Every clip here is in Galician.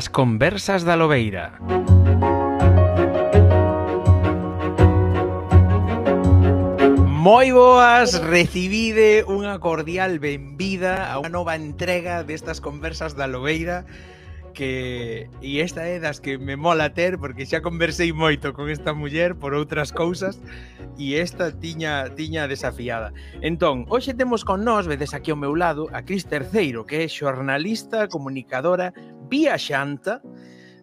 As conversas da Lobeira. Moi boas, recibide unha cordial benvida a unha nova entrega destas conversas da Lobeira que e esta é das que me mola ter porque xa conversei moito con esta muller por outras cousas e esta tiña tiña desafiada. Entón, hoxe temos con nós, vedes aquí ao meu lado, a Cris Terceiro, que é xornalista, comunicadora, Pía Xanta,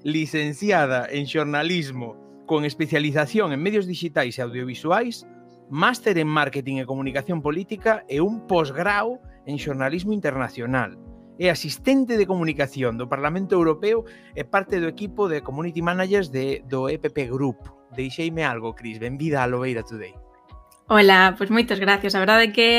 licenciada en xornalismo con especialización en medios digitais e audiovisuais, máster en marketing e comunicación política e un posgrao en xornalismo internacional. É asistente de comunicación do Parlamento Europeo e parte do equipo de community managers de, do EPP Group. Deixeime algo, Cris. Benvida a Lobeira Today. Hola, pois moitas gracias. A verdade é que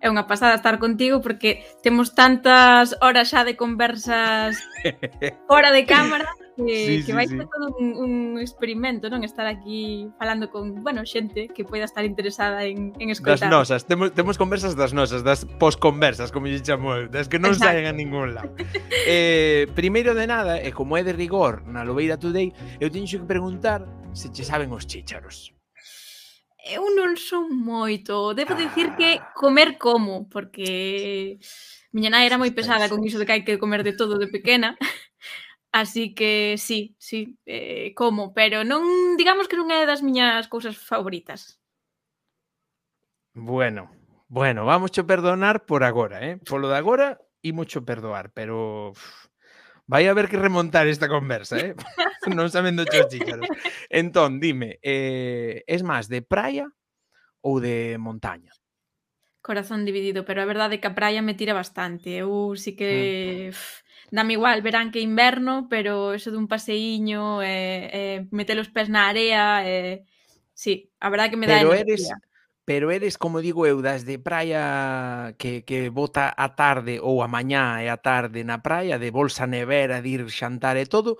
é unha pasada estar contigo porque temos tantas horas xa de conversas fora de cámara que, sí, que vai sí, ser sí. todo un, un experimento, non? Estar aquí falando con, bueno, xente que poida estar interesada en, en escoitar. Das nosas, temos, temos conversas das nosas, das posconversas, como lle chamo, das que non Exacto. saen a ningún lado. eh, primeiro de nada, e como é de rigor na Lobeira Today, eu teño que preguntar se che saben os chícharos eu non son moito. Debo dicir que ah. comer como, porque miña nai era moi pesada con iso de que hai que comer de todo de pequena. Así que sí, sí, eh, como, pero non digamos que non é das miñas cousas favoritas. Bueno, bueno, vamos cho perdonar por agora, eh? Polo de agora e cho perdoar, pero uf, vai a haber que remontar esta conversa, eh? non sabendo chos chícharos. Entón, dime, eh, es máis de praia ou de montaña? Corazón dividido, pero a verdade é que a praia me tira bastante. Eu sí que... Mm dame igual verán que inverno, pero eso dun paseíño, eh, eh, meter os pés na area, eh, sí, a verdade que me dá pero eres, pero eres, como digo eu, das de praia que, que bota a tarde ou a mañá e a tarde na praia, de bolsa nevera, de ir xantar e todo,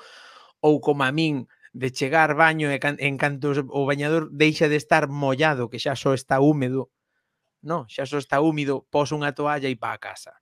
ou como a min, de chegar baño e can, en canto o bañador deixa de estar mollado, que xa só está húmedo, no, xa só está húmido, pos unha toalla e pa a casa.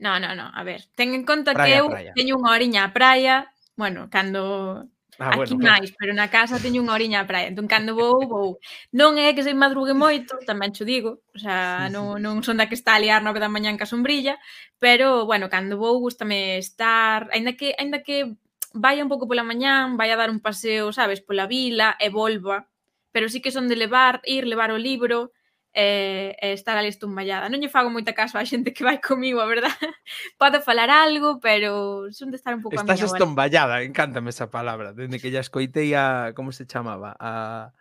No, no, no, a ver, ten en conta praia, que eu praia. teño unha oriña a praia, bueno, cando Ah, bueno, Aquí claro. pero na casa teño unha oriña a praia, entón cando vou, vou. Non é que se madrugue moito, tamén cho digo, o sea, sí, non, sí. non son da que está a liar nove da en ca sombrilla, pero, bueno, cando vou, gustame estar, ainda que, ainda que vaya un pouco pola mañán, vai a dar un paseo, sabes, pola vila e volva, pero sí que son de levar, ir, levar o libro, e, e estar ali estumballada. Non lle fago moita caso á xente que vai comigo, a verdad. Podo falar algo, pero son de estar un pouco Estás a miña estumballada, encántame esa palabra. Dende que ya escoitei a... Como se chamaba? A...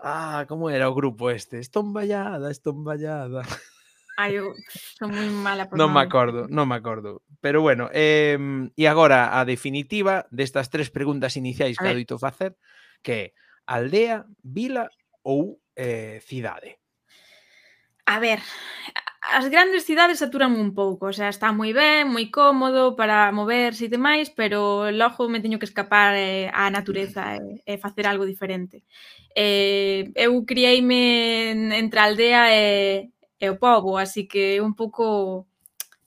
Ah, como era o grupo este? Estomballada, estomballada. Ai, eu son moi mala por Non me acordo, non me acordo. Pero bueno, eh, e agora a definitiva destas tres preguntas iniciais que adoito facer, que é aldea, vila ou eh, cidade? A ver, as grandes cidades saturan un pouco, o sea, está moi ben, moi cómodo para moverse e demais, pero logo me teño que escapar eh, á natureza e, eh, e facer algo diferente. Eh, eu criei-me entre a aldea e, e o pobo, así que un pouco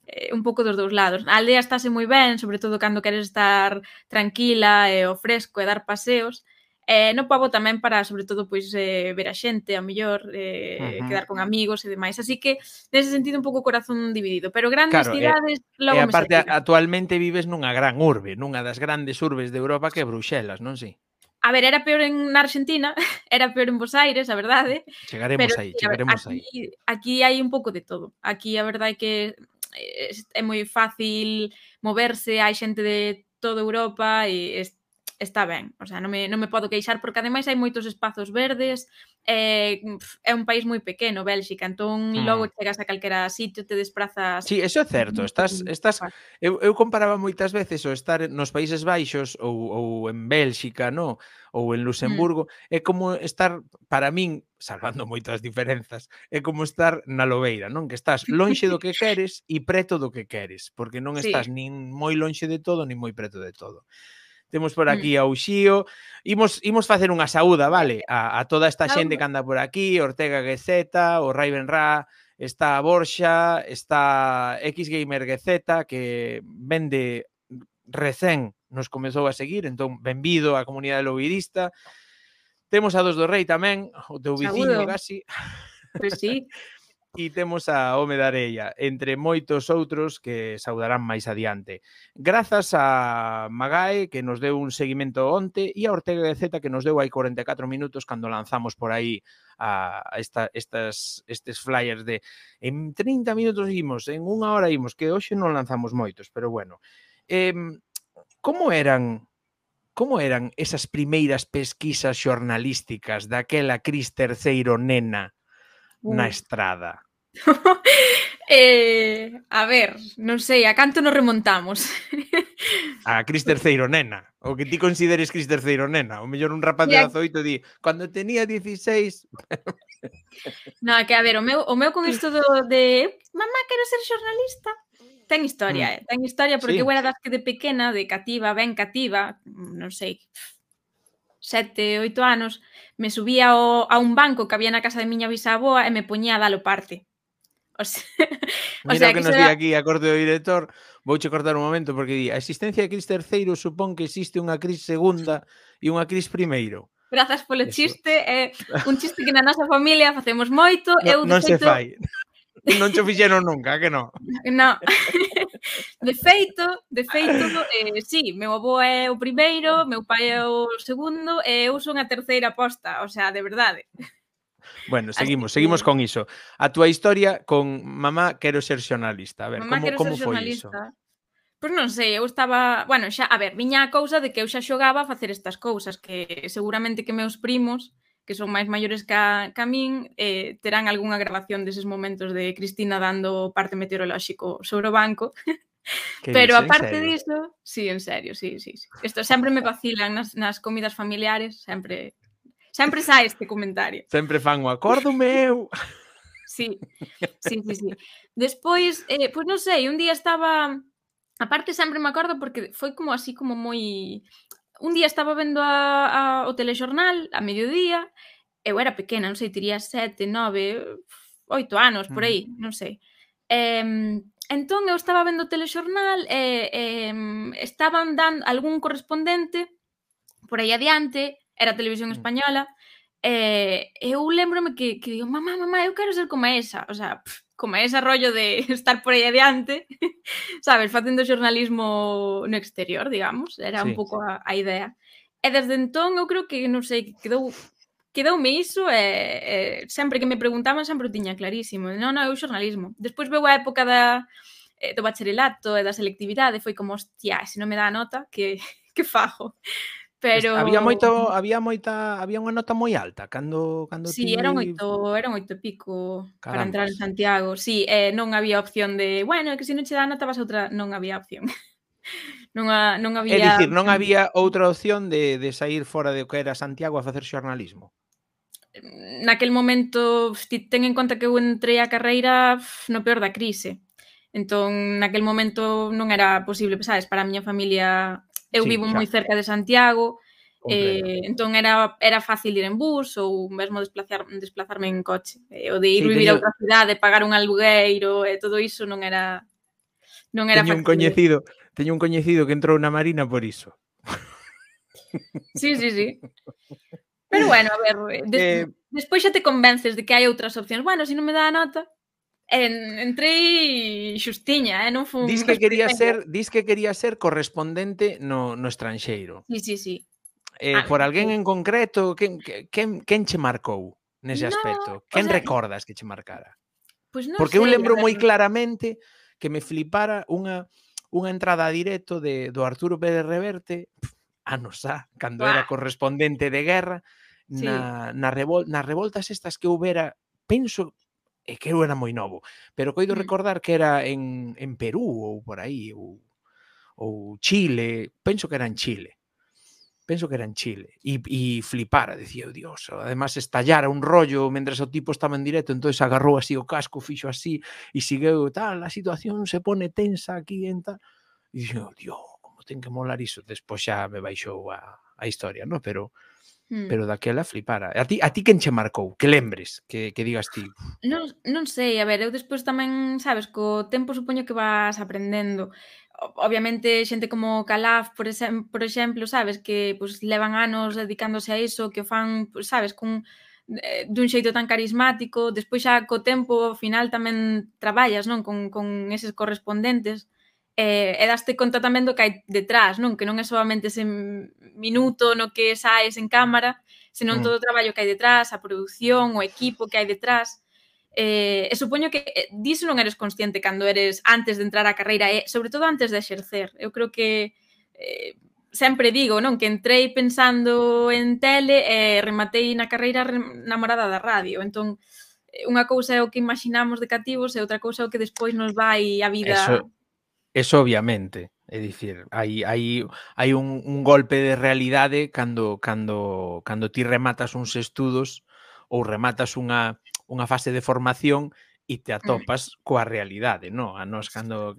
eh, un pouco dos dous lados. A aldea estáse moi ben, sobre todo cando queres estar tranquila e o fresco e dar paseos, Eh, no pavo tamén para, sobre todo, pois eh, ver a xente, a mellor, eh, uh -huh. quedar con amigos e demais. Así que, nese sentido, un pouco corazón dividido. Pero grandes claro, cidades, eh, logo e aparte, me actualmente vives nunha gran urbe, nunha das grandes urbes de Europa que é Bruxelas, non si? A ver, era peor en Argentina, era peor en Buenos Aires, a verdade. Chegaremos pero, aí, chegaremos aquí, aí. Aquí hai un pouco de todo. Aquí a verdade é que eh, é moi fácil moverse, hai xente de toda Europa e está ben, o sea, non me, non me podo queixar porque ademais hai moitos espazos verdes, eh, é un país moi pequeno, Bélxica, entón hmm. logo chegas a calquera sitio, te desprazas. Sí, eso é certo, estás estás eu, eu comparaba moitas veces o estar nos Países Baixos ou, ou en Bélxica, no, ou en Luxemburgo, mm. é como estar para min salvando moitas diferenzas, é como estar na lobeira, non? Que estás lonxe do que queres e preto do que queres, porque non estás sí. nin moi lonxe de todo, nin moi preto de todo. Temos por mm. aquí a Uxío. Imos, imos facer unha saúda, vale? A, a toda esta xente que anda por aquí, Ortega Gezeta, o Raven Ra, está Borxa, está X Gamer Gezeta, que vende recén nos comezou a seguir, entón benvido á comunidade lovirista. Temos a dos do Rei tamén, o teu viciño Saúdo. casi. Pois pues sí. E temos a Home da areia, entre moitos outros que saudarán máis adiante. Grazas a Magae, que nos deu un seguimento onte, e a Ortega de Zeta, que nos deu hai 44 minutos cando lanzamos por aí a esta, estas, estes flyers de en 30 minutos imos, en unha hora imos, que hoxe non lanzamos moitos, pero bueno. Eh, como eran como eran esas primeiras pesquisas xornalísticas daquela Cris Terceiro nena? na estrada? eh, a ver, non sei, a canto nos remontamos? a Cris Terceiro nena, o que ti consideres Cris Terceiro nena, o mellor un rapaz de 18 di, cando tenía 16. no, que a ver, o meu, o meu con isto do de mamá quero ser xornalista. Ten historia, mm. eh? ten historia porque sí. eu era das que de pequena, de cativa, ben cativa, non sei, sete, oito anos, me subía ao, a un banco que había na casa de miña bisaboa e me poñía a dalo parte. O sea, Mira o sea, que, que nos di da... aquí a corte do director Vouche cortar un momento porque di A existencia de Cris terceiro supón que existe unha Cris segunda e unha Cris primeiro Grazas polo Eso. chiste é eh, Un chiste que na nosa familia facemos moito no, eu, Non feito, se fai non cho fixeron nunca, eh, que non? Non. De feito, de feito, eh, sí, meu avó é o primeiro, meu pai é o segundo e eu son a terceira posta, o sea, de verdade. Bueno, seguimos, Así... seguimos con iso. A túa historia con mamá quero ser xornalista. A ver, mamá como, como foi iso? Pois non sei, eu estaba, bueno, xa, a ver, viña a cousa de que eu xa xogaba a facer estas cousas que seguramente que meus primos que son máis maiores ca, ca min, eh, terán algunha grabación deses momentos de Cristina dando parte meteorolóxico sobre o banco. Que Pero dice, aparte disto, sí, en serio, sí, sí. sí. Esto sempre me vacilan nas, nas comidas familiares, sempre sempre sae este comentario. Sempre fan o acordo meu. Sí, sí, sí, sí. Despois, eh, pois pues non sei, un día estaba... Aparte sempre me acordo porque foi como así como moi un día estaba vendo a, a, o telexornal a mediodía, eu era pequena, non sei, tiría sete, nove, oito anos, por aí, mm. non sei. Eh, entón eu estaba vendo o telexornal e eh, eh, estaban dando algún correspondente por aí adiante, era televisión mm. española, e eh, eu lembrome que, que digo, mamá, mamá, eu quero ser como esa, o sea, pff, como é ese rollo de estar por aí adiante, sabes, facendo xornalismo no exterior, digamos, era sí, un pouco a, a idea. E desde entón eu creo que, non sei, quedou quedoume iso e, e sempre que me preguntaban sempre o tiña clarísimo. Non, non, eu xornalismo. Despois veu a época da, eh, do bacharelato e da selectividade, foi como, hostia, se non me dá a nota, que, que fajo? Pero... Había moito, había moita, había unha nota moi alta cando cando Si, sí, ti... eran oito, eran oito e pico Caramba. para entrar en Santiago. Si, sí, eh, non había opción de, bueno, que se non che dá nota vas outra, non había opción. non, a, non había É dicir, non había outra opción de de sair fora de o que era Santiago a facer xornalismo. Naquel momento, ti ten en conta que eu entrei a carreira no peor da crise. Entón, naquel momento non era posible, sabes, para a miña familia Eu sí, vivo xa. moi cerca de Santiago, Eh, entón era, era fácil ir en bus ou mesmo desplazar, desplazarme en coche. Eh, o de ir sí, vivir teño... a outra cidade, pagar un alugueiro, e eh, todo iso non era non era teño factible. un coñecido, teño un coñecido que entrou na marina por iso. Sí, sí, sí. Pero bueno, a ver, eh, des, eh... despois xa te convences de que hai outras opcións. Bueno, se si non me dá a nota, en, entrei xustiña, eh? non fun... Dis que quería ser, dis que quería ser correspondente no, no estranxeiro. Sí, sí, sí. Eh, ah, por alguén en concreto, quen, quen, quen che marcou nese aspecto? No, quen o sea, recordas que che marcara? Pues no Porque sei, eu lembro moi claramente que me flipara unha unha entrada a directo de, do Arturo Pérez Reverte anos xa, cando ah. era correspondente de guerra sí. na, na revol, nas revoltas estas que houbera penso e que eu era moi novo, pero coido mm. recordar que era en, en Perú ou por aí ou, ou Chile, penso que era en Chile penso que era en Chile, e, e flipara, decía, oh, dios, además estallara un rollo mentre o tipo estaba en directo, entonces agarrou así o casco, fixo así, e sigueu, tal, a situación se pone tensa aquí en tal, e dixo, oh, dios, como ten que molar iso, despois xa me baixou a, a historia, no? pero mm. pero daquela flipara. A ti, a ti quen che marcou? Que lembres? Que, que digas ti? Non, non sei, a ver, eu despois tamén, sabes, co tempo supoño que vas aprendendo obviamente xente como Calaf, por, exem, por exemplo, sabes, que pues, levan anos dedicándose a iso, que o fan, pues, sabes, cun, eh, dun xeito tan carismático, despois xa co tempo ao final tamén traballas non con, con eses correspondentes eh, e daste conta tamén do que hai detrás, non? Que non é solamente ese minuto no que saes en cámara, senón mm. todo o traballo que hai detrás, a produción, o equipo que hai detrás. Eh, e supoño que eh, diso non eres consciente cando eres antes de entrar á carreira e sobre todo antes de exercer. Eu creo que eh, sempre digo, non, que entrei pensando en tele e eh, rematei na carreira namorada da radio. Entón, eh, unha cousa é o que imaginamos de cativos e outra cousa é o que despois nos vai a vida. Eso, eso obviamente. É dicir, hai, hai, hai un, un golpe de realidade cando, cando, cando ti rematas uns estudos ou rematas unha, unha fase de formación e te mm. atopas coa realidade, non? A nos cando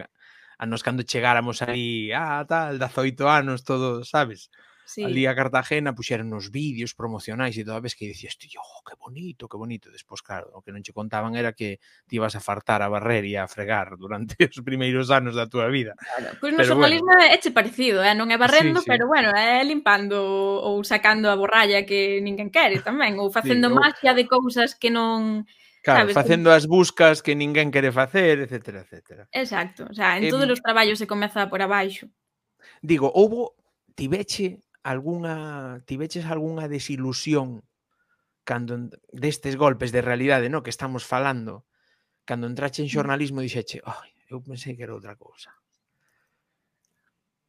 a nos cando chegáramos aí, ah, tal, 18 anos, todo, sabes? Sí. Ali a Cartagena puxeron nos vídeos promocionais e toda vez que dicías, tío, oh, que bonito, que bonito. Despois, claro, o que non che contaban era que ti ibas a fartar a barrer e a fregar durante os primeiros anos da túa vida. Claro, pois pues no pero xornalismo bueno. é che parecido, eh? non é barrendo, sí, sí. pero bueno, é limpando ou sacando a borralla que ninguén quere tamén, ou facendo sí, magia de cousas que non... Claro, sabes, facendo as buscas que ninguén quere facer, etcétera, etcétera. Exacto, o sea, en eh, todos os traballos se comeza por abaixo. Digo, houbo tiveche algunha tiveches algunha desilusión cando destes golpes de realidade, no, que estamos falando, cando entrache en mm. xornalismo dixeche, "Ai, oh, eu pensei que era outra cousa."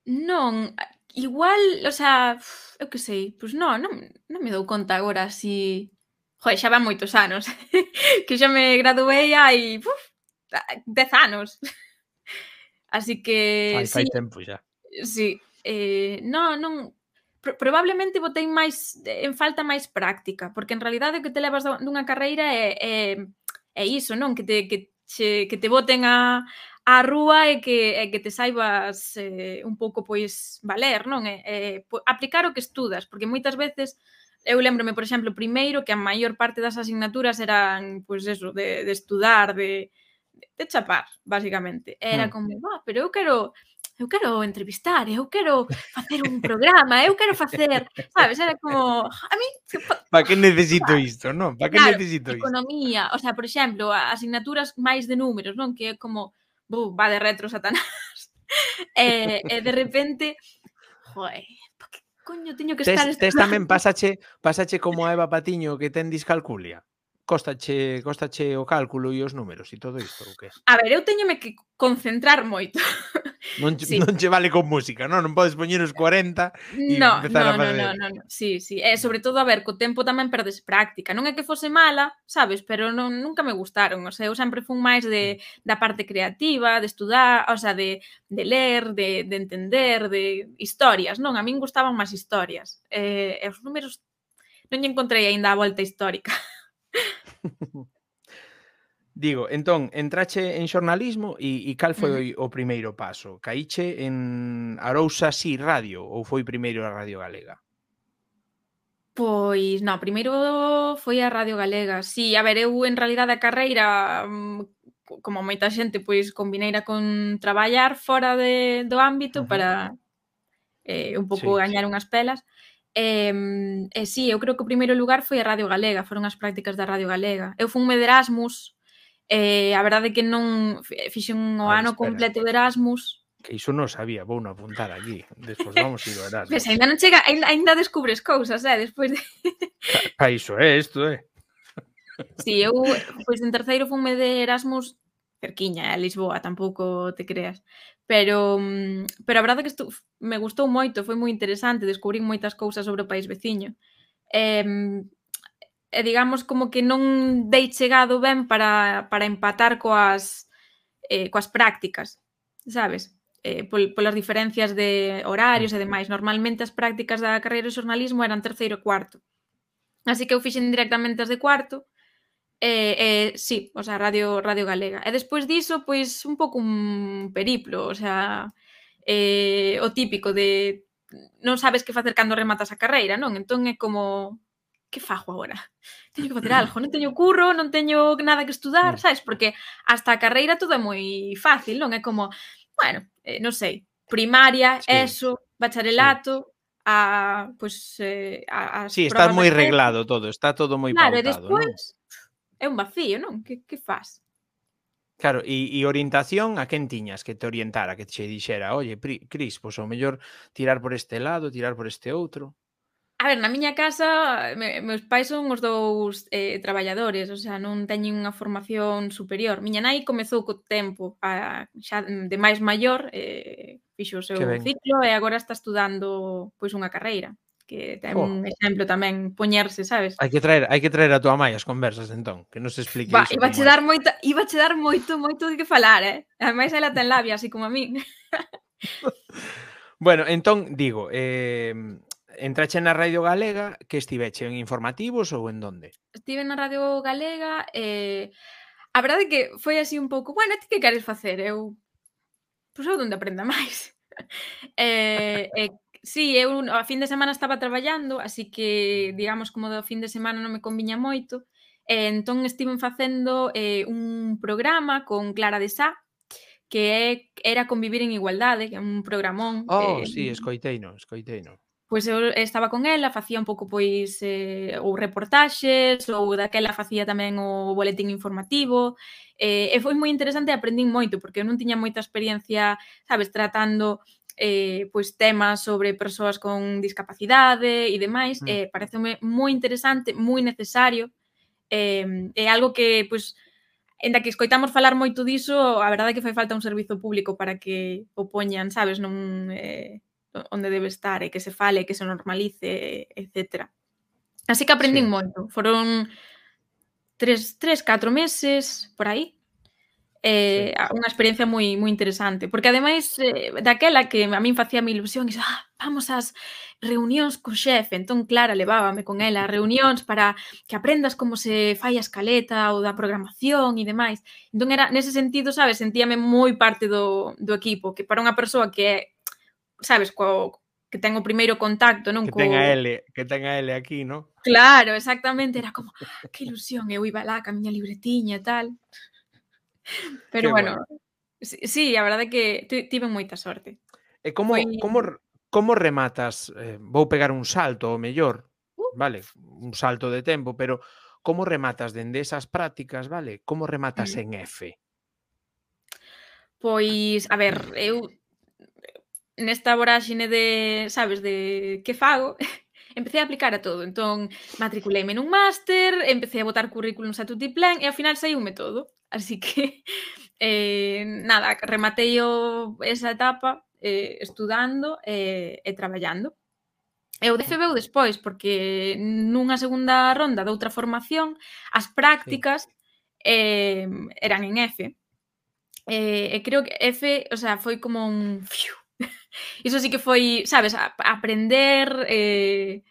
Non, igual, o sea, eu que sei, pois non, non, non me dou conta agora si Joder, xa van moitos anos que xa me graduei hai uf, dez anos. Así que... Fai, sí, fai tempo xa. Sí, eh, non, non, probablemente botei máis en falta máis práctica, porque en realidade o que te levas dunha carreira é, é, é iso, non? Que te, que, che, que te boten a, a rúa e que, e que te saibas eh, un pouco pois valer, non? E, e, aplicar o que estudas, porque moitas veces eu lembrome, por exemplo, primeiro que a maior parte das asignaturas eran, pois eso, de, de estudar, de, de chapar, basicamente. Era mm. como, ah, pero eu quero eu quero entrevistar, eu quero facer un programa, eu quero facer, sabes, era como, ah, a mí... Pa que necesito pa, isto, non? Pa que claro, necesito isto? Economía, o sea, por exemplo, asignaturas máis de números, non? Que é como, bu, va de retro satanás. e, e eh, eh, de repente, joe, pa que coño teño que estar... Tes, tes tamén pasache, pasache como a Eva Patiño que ten discalculia costache, costache o cálculo e os números e todo isto ou que? A ver, eu teñome que concentrar moito. Non, sí. non che vale con música, non? Non podes poñer os 40 e no, empezar no, a no, No, no, no, no. Sí, sí. E sobre todo, a ver, co tempo tamén perdes práctica. Non é que fose mala, sabes, pero non, nunca me gustaron. O sea, eu sempre fun máis de, mm. da parte creativa, de estudar, o sea, de, de ler, de, de entender, de historias, non? A min gustaban máis historias. Eh, e os números non lle encontrei aínda a volta histórica. Digo, entón, entrache en xornalismo e, e cal foi uh -huh. o primeiro paso? Caíche en Arousa Si Radio ou foi primeiro a Radio Galega? Pois, non, primeiro foi a Radio Galega. Si, sí, a ver, eu en realidade a carreira mm, como moita xente, pois combineira con traballar fora de, do ámbito uh -huh. para eh, un pouco sí, gañar sí. unhas pelas. E, e eh, sí, eu creo que o primeiro lugar foi a Radio Galega, foron as prácticas da Radio Galega. Eu fui de Erasmus, e a verdade que non fixen o ano espera. completo de Erasmus, que iso non sabía, vou non apuntar aquí. Despois vamos ir ao Erasmus. Ves, ainda non chega, ainda, ainda descubres cousas, eh, despois de... Pa, iso é eh, isto, eh. Si, sí, eu, pois en terceiro fume de Erasmus cerquiña, a Lisboa, tampouco te creas pero mm, pero a verdade que estu, me gustou moito, foi moi interesante, descubrín moitas cousas sobre o país veciño. E, e digamos como que non dei chegado ben para, para empatar coas eh, coas prácticas, sabes? Eh, pol, polas diferencias de horarios e demais. Normalmente as prácticas da carreira de xornalismo eran terceiro e cuarto. Así que eu fixen directamente as de cuarto, Eh, eh, sí, o sea, Radio, Radio Galega. E despois diso, pois, un pouco un periplo, o sea, eh, o típico de non sabes que facer cando rematas a carreira, non? Entón é como que fajo agora? Teño que facer algo, non teño curro, non teño nada que estudar, mm. sabes? Porque hasta a carreira todo é moi fácil, non? É como, bueno, eh, non sei, primaria, sí. eso, bacharelato, sí a pois pues, eh, a, a Sí, está moi reglado todo, está todo moi claro, pautado, e despois, ¿no? é un vacío, non? Que, que faz? Claro, e, e orientación a quen tiñas que te orientara, que che dixera, oye, Cris, pois o mellor tirar por este lado, tirar por este outro. A ver, na miña casa, me, meus pais son os dous eh, traballadores, o sea, non teñen unha formación superior. Miña nai comezou co tempo, a, xa de máis maior, eh, fixo o seu ciclo e agora está estudando pois unha carreira que ten oh. un exemplo tamén poñerse, sabes? Hai que traer, hai que traer a tua mãe as conversas entón, que nos explique Va, iso. Iba che dar moito, iba che dar moito, moito de que falar, eh? Ademais ela ten labia, así como a min. bueno, entón digo, eh, entrache na Radio Galega, que estiveche en informativos ou en donde? Estive na Radio Galega, eh, a verdade que foi así un pouco, bueno, ti que queres facer? Eu, pois eu donde aprenda máis. eh, eh, Sí, eu a fin de semana estaba traballando, así que, digamos, como do fin de semana non me conviña moito, e entón estiven facendo eh, un programa con Clara de Sá, que é, era Convivir en Igualdade, que é un programón. Oh, eh, sí, escoiteino, escoiteino. Pois eu estaba con ela, facía un pouco pois eh, ou reportaxes, ou daquela facía tamén o boletín informativo, eh, e foi moi interesante e aprendín moito, porque eu non tiña moita experiencia, sabes, tratando eh, pois temas sobre persoas con discapacidade e demais, mm. eh, pareceme moi interesante, moi necesario, eh, é algo que, pois, enda que escoitamos falar moito diso, a verdade é que fai falta un servizo público para que o poñan, sabes, non eh, onde debe estar, e que se fale, que se normalice, etc. Así que aprendín sí. moito. Foron tres, tres, catro meses, por aí, eh, sí. unha experiencia moi moi interesante, porque ademais eh, daquela que a min facía mi ilusión, iso, ah, vamos ás reunións co xefe, entón Clara levábame con ela a reunións para que aprendas como se fai a escaleta ou da programación e demais. Entón era nese sentido, sabes, sentíame moi parte do, do equipo, que para unha persoa que sabes, co, que ten o primeiro contacto, non? Que co... ten a L, que ten a L aquí, non? Claro, exactamente, era como, ah, que ilusión, eu iba lá ca miña libretiña e tal. Pero bueno, bueno. Sí, a verdade é que tive moita sorte. E eh, como, Foi... como, como rematas? Eh, vou pegar un salto, o mellor, uh. vale, un salto de tempo, pero como rematas dende esas prácticas, vale? Como rematas en F? Pois, a ver, eu nesta voráxine de, sabes, de que fago, empecé a aplicar a todo. Entón, matriculeime nun máster, empecé a botar currículums a tutti plan e ao final saiume todo. Así que, eh, nada, rematei o, esa etapa eh, estudando eh, e traballando. E o DF veu despois, porque nunha segunda ronda de outra formación, as prácticas sí. eh, eran en F. Eh, e creo que F, o sea, foi como un... Iso sí que foi, sabes, a, aprender... Eh,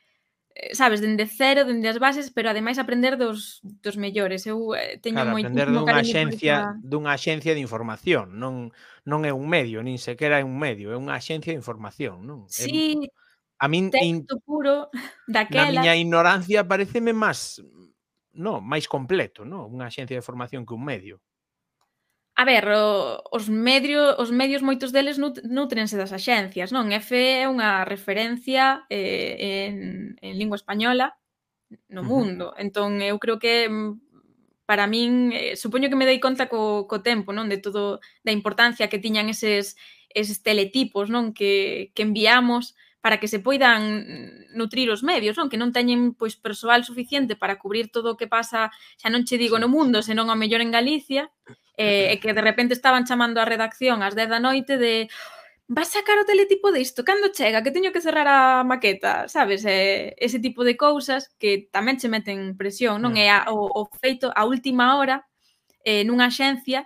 Eh, sabes, dende cero, dende as bases, pero ademais aprender dos, dos mellores. Eu eh, teño claro, moi aprender dunha axencia, dunha axencia de información, non non é un medio, nin sequera é un medio, é unha axencia de información, non? Sí, é, a min texto in, puro daquela. Na miña ignorancia pareceme máis no, máis completo, no, unha axencia de formación que un medio. A ver, o, os, medio, os medios moitos deles nutrense das axencias, non? EFE é unha referencia eh, en, en lingua española no mundo. Uh -huh. Entón, eu creo que mm, para min, eh, supoño que me dei conta co, co tempo, non? De todo, da importancia que tiñan eses, eses teletipos, non? Que, que enviamos para que se poidan nutrir os medios, non? Que non teñen pois persoal suficiente para cubrir todo o que pasa, xa non che digo no mundo, senón a mellor en Galicia, eh, e que de repente estaban chamando a redacción ás 10 da noite de vas sacar o teletipo disto, cando chega, que teño que cerrar a maqueta, sabes? Eh, ese tipo de cousas que tamén che meten presión, non? É mm. a, o, o feito a última hora eh, nunha axencia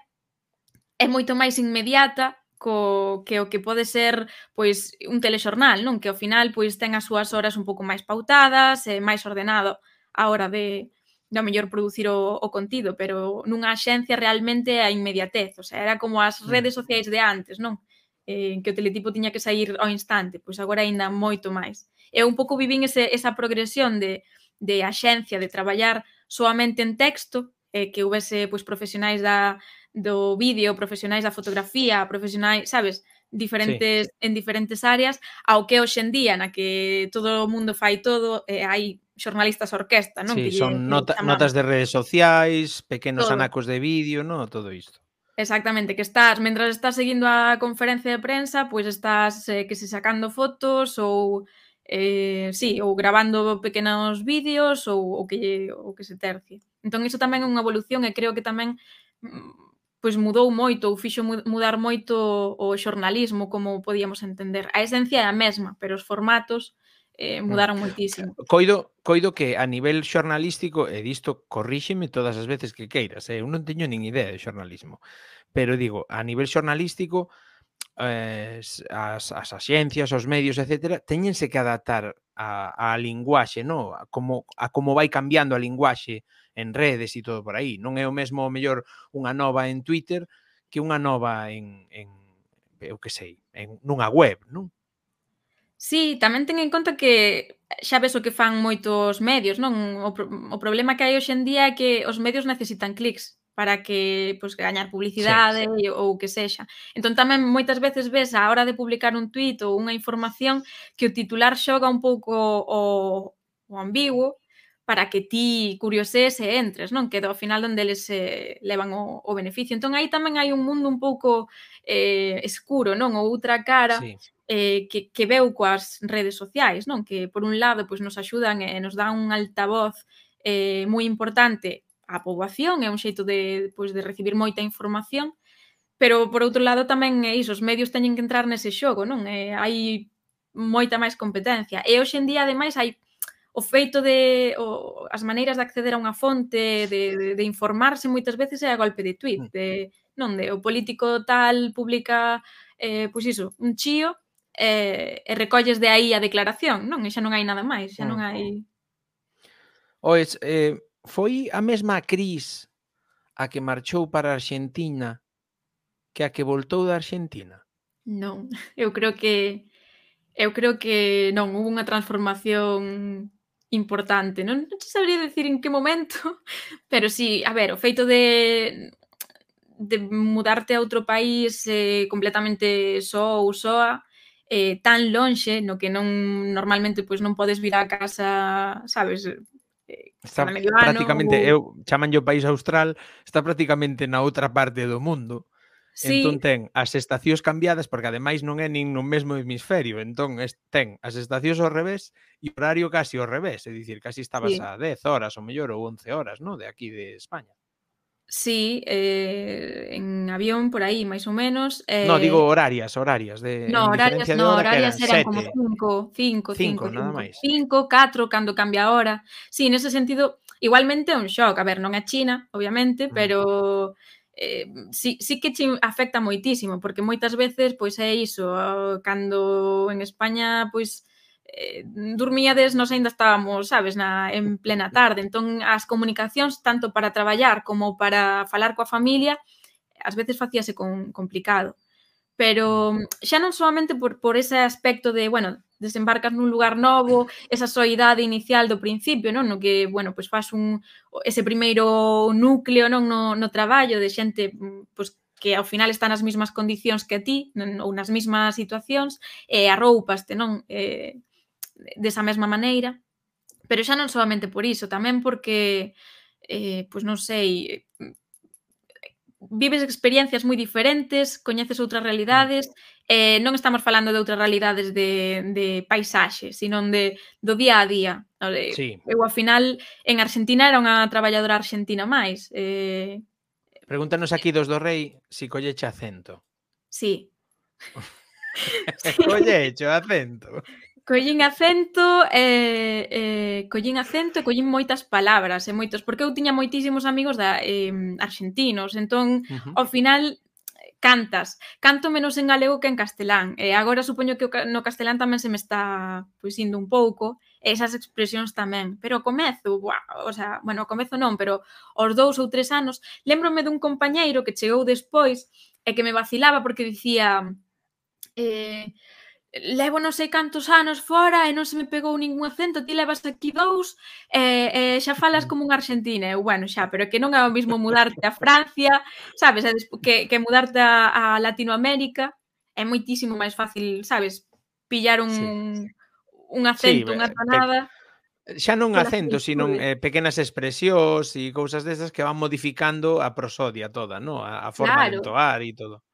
é moito máis inmediata co que o que pode ser pois un telexornal, non? Que ao final pois ten as súas horas un pouco máis pautadas, e máis ordenado a hora de no mellor producir o, o contido, pero nunha axencia realmente a inmediatez, o sea, era como as mm. redes sociais de antes, non? Eh, que o teletipo tiña que sair ao instante, pois agora aínda moito máis. E un pouco vivín ese, esa progresión de, de axencia, de traballar soamente en texto, eh, que houvese pois, profesionais da, do vídeo, profesionais da fotografía, profesionais, sabes, diferentes sí. en diferentes áreas, ao que hoxe en día na que todo o mundo fai todo, eh, hai xornalistas orquesta, non? Sí, que son lle, nota, notas de redes sociais, pequenos todo. anacos de vídeo, non? Todo isto. Exactamente, que estás, mentras estás seguindo a conferencia de prensa, pois estás eh, que se sacando fotos ou eh, sí, ou grabando pequenos vídeos ou o que o que se tercie. Entón iso tamén é unha evolución e creo que tamén mm, pois mudou moito ou fixo mudar moito o xornalismo, como podíamos entender. A esencia é a mesma, pero os formatos eh, mm. mudaron moitísimo. Coido, coido que a nivel xornalístico, e disto corríxeme todas as veces que queiras, eh? eu non teño nin idea de xornalismo, pero digo, a nivel xornalístico, eh, as, as axencias, os medios, etc., teñense que adaptar a, a linguaxe, no? a, como, a como vai cambiando a linguaxe en redes e todo por aí. Non é o mesmo, o mellor, unha nova en Twitter que unha nova en, en eu que sei, en, nunha web, non? Sí, tamén ten en conta que xa ves o que fan moitos medios, non? O, o problema que hai hoxe en día é que os medios necesitan clics para que pois, pues, gañar publicidade sí, sí. ou que sexa. Entón tamén moitas veces ves a hora de publicar un tuit ou unha información que o titular xoga un pouco o, o ambiguo para que ti curiosees e entres, non? Que ao final onde eles eh, levan o, o beneficio. Entón aí tamén hai un mundo un pouco eh, escuro, non? Ou outra cara sí. eh, que, que veu coas redes sociais, non? Que por un lado pois, nos axudan e eh, nos dan un altavoz eh, moi importante á poboación, é un xeito de, pois, de recibir moita información, pero por outro lado tamén é iso, os medios teñen que entrar nese xogo, non? Eh, hai moita máis competencia. E hoxe en día, ademais, hai o feito de o, as maneiras de acceder a unha fonte, de, de, de informarse moitas veces é a golpe de tweet, mm. de non de o político tal publica eh, pois iso, un chío eh, e recolles de aí a declaración, non? E xa non hai nada máis, xa non mm. hai... Oes, eh, foi a mesma cris a que marchou para a Argentina que a que voltou da Argentina? Non, eu creo que eu creo que non, hubo unha transformación importante. Non, non te sabría decir en que momento, pero sí, a ver, o feito de de mudarte a outro país eh, completamente só ou soa, eh, tan lonxe, no que non normalmente pois non podes vir á casa, sabes, eh, está medio prácticamente, ou... eu chaman o país austral, está prácticamente na outra parte do mundo. Sí. Entón ten as estacións cambiadas porque ademais non é nin no mesmo hemisferio, entón ten as estacións ao revés e horario casi ao revés, é dicir, casi estabas sí. a 10 horas ou mellor ou 11 horas, no, de aquí de España. Sí, eh, en avión por aí, máis ou menos. Eh... No, digo horarias, horarias. De, no, horarias, de no, hora horarias eran, eran como 5, 5, 5, 5, 5, 4, cando cambia a hora. Sí, nese sentido, igualmente é un shock. A ver, non é China, obviamente, pero... Mm eh, sí, sí que che afecta moitísimo, porque moitas veces pois é iso, cando en España pois eh, dormíades, nós aínda estábamos, sabes, na, en plena tarde. Entón, as comunicacións, tanto para traballar como para falar coa familia, ás veces facíase con, complicado. Pero xa non solamente por, por ese aspecto de, bueno, desembarcas nun lugar novo, esa soidade inicial do principio, non? No que, bueno, pois faz un ese primeiro núcleo, non, no, no traballo de xente pois que ao final están nas mesmas condicións que a ti, non, ou nas mesmas situacións, e arroupaste, non, eh, desa mesma maneira. Pero xa non solamente por iso, tamén porque eh, pois non sei, vives experiencias moi diferentes, coñeces outras realidades, mm eh, non estamos falando de outras realidades de, de paisaxe, sino de, do día a día. Sí. Eu, ao final, en Argentina era unha traballadora argentina máis. Eh, Pregúntanos aquí dos do rei si colleche acento. Sí. sí. colleche acento. Collín acento, eh, eh, collín acento e collín moitas palabras e moitos, porque eu tiña moitísimos amigos da, eh, argentinos, entón, uh -huh. ao final, cantas, canto menos en galego que en castelán. E agora supoño que no castelán tamén se me está pois indo un pouco, e esas expresións tamén, pero o comezo, buah, o sea, bueno, o comezo non, pero os dous ou tres anos, lembrome dun compañeiro que chegou despois e que me vacilaba porque dicía eh, levo non sei cantos anos fora e non se me pegou ningún acento, ti levas aquí dous e, e xa falas como un argentina. Eu, bueno, xa, pero que non é o mismo mudarte a Francia, sabes, que, que mudarte a, a Latinoamérica é moitísimo máis fácil, sabes, pillar un, sí. un acento, sí, unha tonada. Xa non acento, sino eh, pequenas expresións e cousas destas que van modificando a prosodia toda, no? a, a forma claro. de entoar e todo.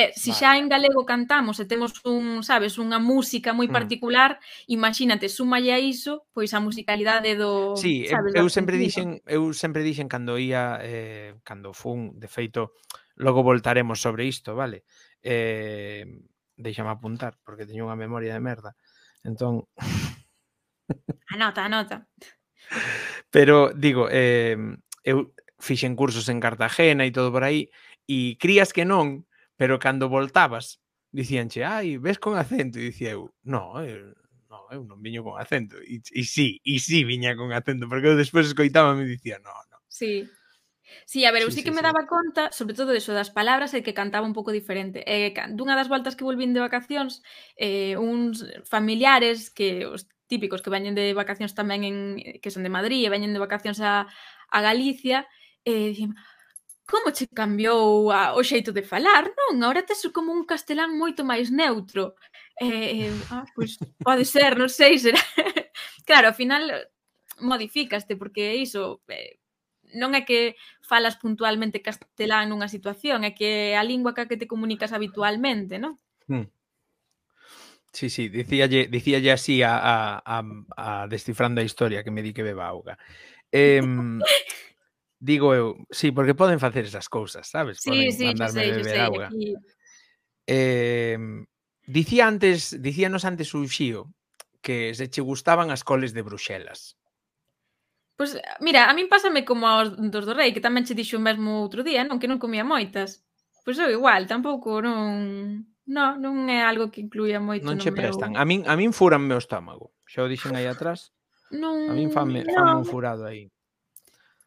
Eh, se vale. xa en galego cantamos e temos un, sabes, unha música moi mm. particular, mm. imagínate, súmalle a iso, pois a musicalidade do, sí, sabes, eu, eu sempre dixen, eu sempre dixen cando ia eh cando fun, de feito, logo voltaremos sobre isto, vale? Eh, deixame apuntar porque teño unha memoria de merda. Entón Anota, anota. Pero digo, eh, eu fixen cursos en Cartagena e todo por aí, e crías que non, Pero cando voltabas, dicíanche, ai, ves con acento? E dicía eu, no, eu, no, eu non viño con acento. E, e sí, e sí viña con acento, porque eu despois escoitaba e me dicía, no, no. Sí. Sí, a ver, eu sí, sí que sí, me daba sí. conta, sobre todo eso das palabras, e que cantaba un pouco diferente. Eh, dunha das voltas que volvín de vacacións, eh, uns familiares que os típicos que veñen de vacacións tamén en que son de Madrid e veñen de vacacións a, a Galicia, eh, dicen, como che cambiou a, o xeito de falar, non? Ahora tes como un castelán moito máis neutro. Eh, eh, ah, pois pode ser, non sei, será... claro, ao final eh, modificaste, porque iso... Eh, non é que falas puntualmente castelán nunha situación, é que a lingua ca que te comunicas habitualmente, non? Hmm. Sí, sí, dicíalle, dicíalle así a, a, a, a descifrando a historia que me di que beba auga. Eh, digo eu, sí, porque poden facer esas cousas, sabes? Sí, poden sí, mandarme sei, beber sei. Agua. Aquí... Eh, dicía antes, dicíanos antes o Xío que se che gustaban as coles de Bruxelas. Pois, pues, eh, mira, a min pásame como aos dos do rei, que tamén che dixo o mesmo outro día, non? Que non comía moitas. Pois eu igual, tampouco non... No, non é algo que incluía moito non no che meu... prestan. A min, a min furan meu estómago. Xa o dixen aí atrás. Non, a min fame, no. fame un furado aí.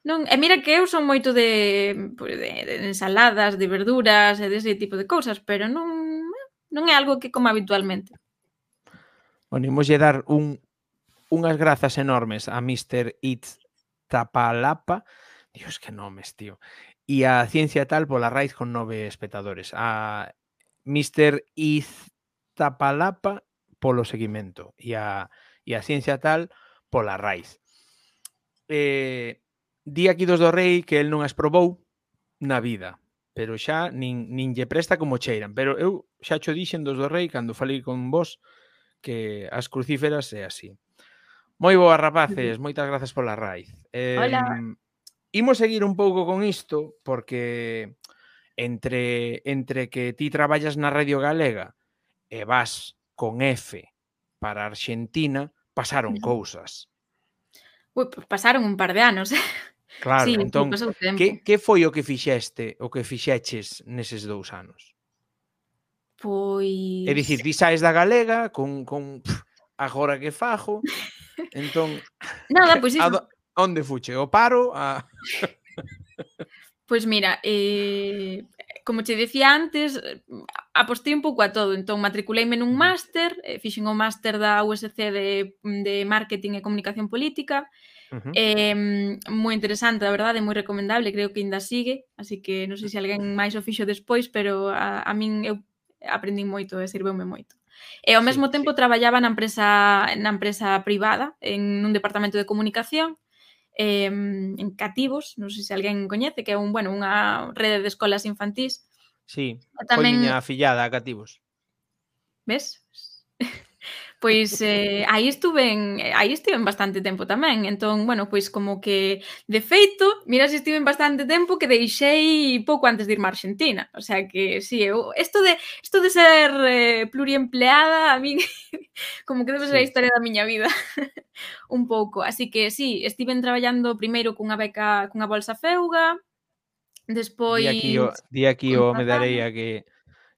Non, e mira que eu son moito de, pues, de, de ensaladas, de verduras e dese tipo de cousas, pero non non é algo que coma habitualmente. Bueno, imos lle dar un, unhas grazas enormes a Mr. It's Tapalapa. Dios, que nomes, tío. E a Ciencia Tal pola raíz con nove espectadores. A Mr. Iztapalapa polo seguimento e a, e a Ciencia Tal pola raíz. Eh, Di aquí dos do rei que el non as probou na vida, pero xa nin, nin lle presta como cheiran. Pero eu xa cho dixen dos do rei cando falei con vos que as crucíferas é así. Moi boas rapaces, moitas grazas pola raiz. Eh, Hola. Imos seguir un pouco con isto porque entre entre que ti traballas na Radio Galega e vas con F para Argentina, pasaron cousas. Ui, pasaron un par de anos. Claro, sí, entón, que, que foi o que fixeste, o que fixeches neses dous anos? Pois... É dicir, ti saes da galega con, con pff, agora que fajo, entón... Nada, pois iso. A, onde fuche? O paro? A... Pois mira, eh, como che decía antes, apostei un pouco a todo, entón matriculeime nun máster, eh, fixen o máster da USC de, de Marketing e Comunicación Política, e Uh -huh. eh, moi interesante, a verdade, moi recomendable, creo que ainda sigue, así que non sei se alguén máis o fixo despois, pero a, a min eu aprendín moito e sirveume moito. E ao mesmo sí, tempo sí. traballaba na empresa na empresa privada, en un departamento de comunicación, eh, en Cativos, non sei se alguén coñece, que é un, bueno, unha rede de escolas infantís. Sí, tamén... foi miña afillada a Cativos. Ves? Pois eh, aí estuve en, eh, aí estive en bastante tempo tamén, entón, bueno, pois como que de feito, mira se estive en bastante tempo que deixei pouco antes de irme a Argentina, o sea que si, sí, eu isto de isto de ser eh, pluriempleada a min como que debe ser sí. a historia da miña vida un pouco, así que si, sí, estive traballando primeiro cunha beca, cunha bolsa feuga, despois Di aquí o, di aquí o me darei a que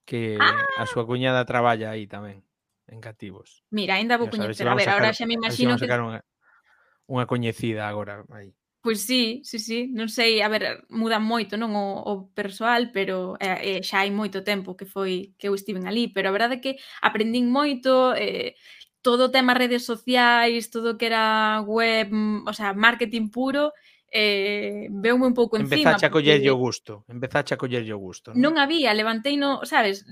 que ah! a súa cuñada traballa aí tamén en cativos. Mira, ainda vou coñecer. A ver, agora xa me imagino que... Unha, unha coñecida agora aí. Pois sí, sí, sí, non sei, a ver, muda moito, non, o, o persoal, pero eh, eh xa hai moito tempo que foi que eu estiven ali, pero a verdade é que aprendín moito, eh, todo o tema redes sociais, todo o que era web, mm, o sea, marketing puro, eh, veume un pouco encima. Empezaxe a collerlle o gusto, empezaxe a collerlle o gusto. Non, non había, levantei no, sabes,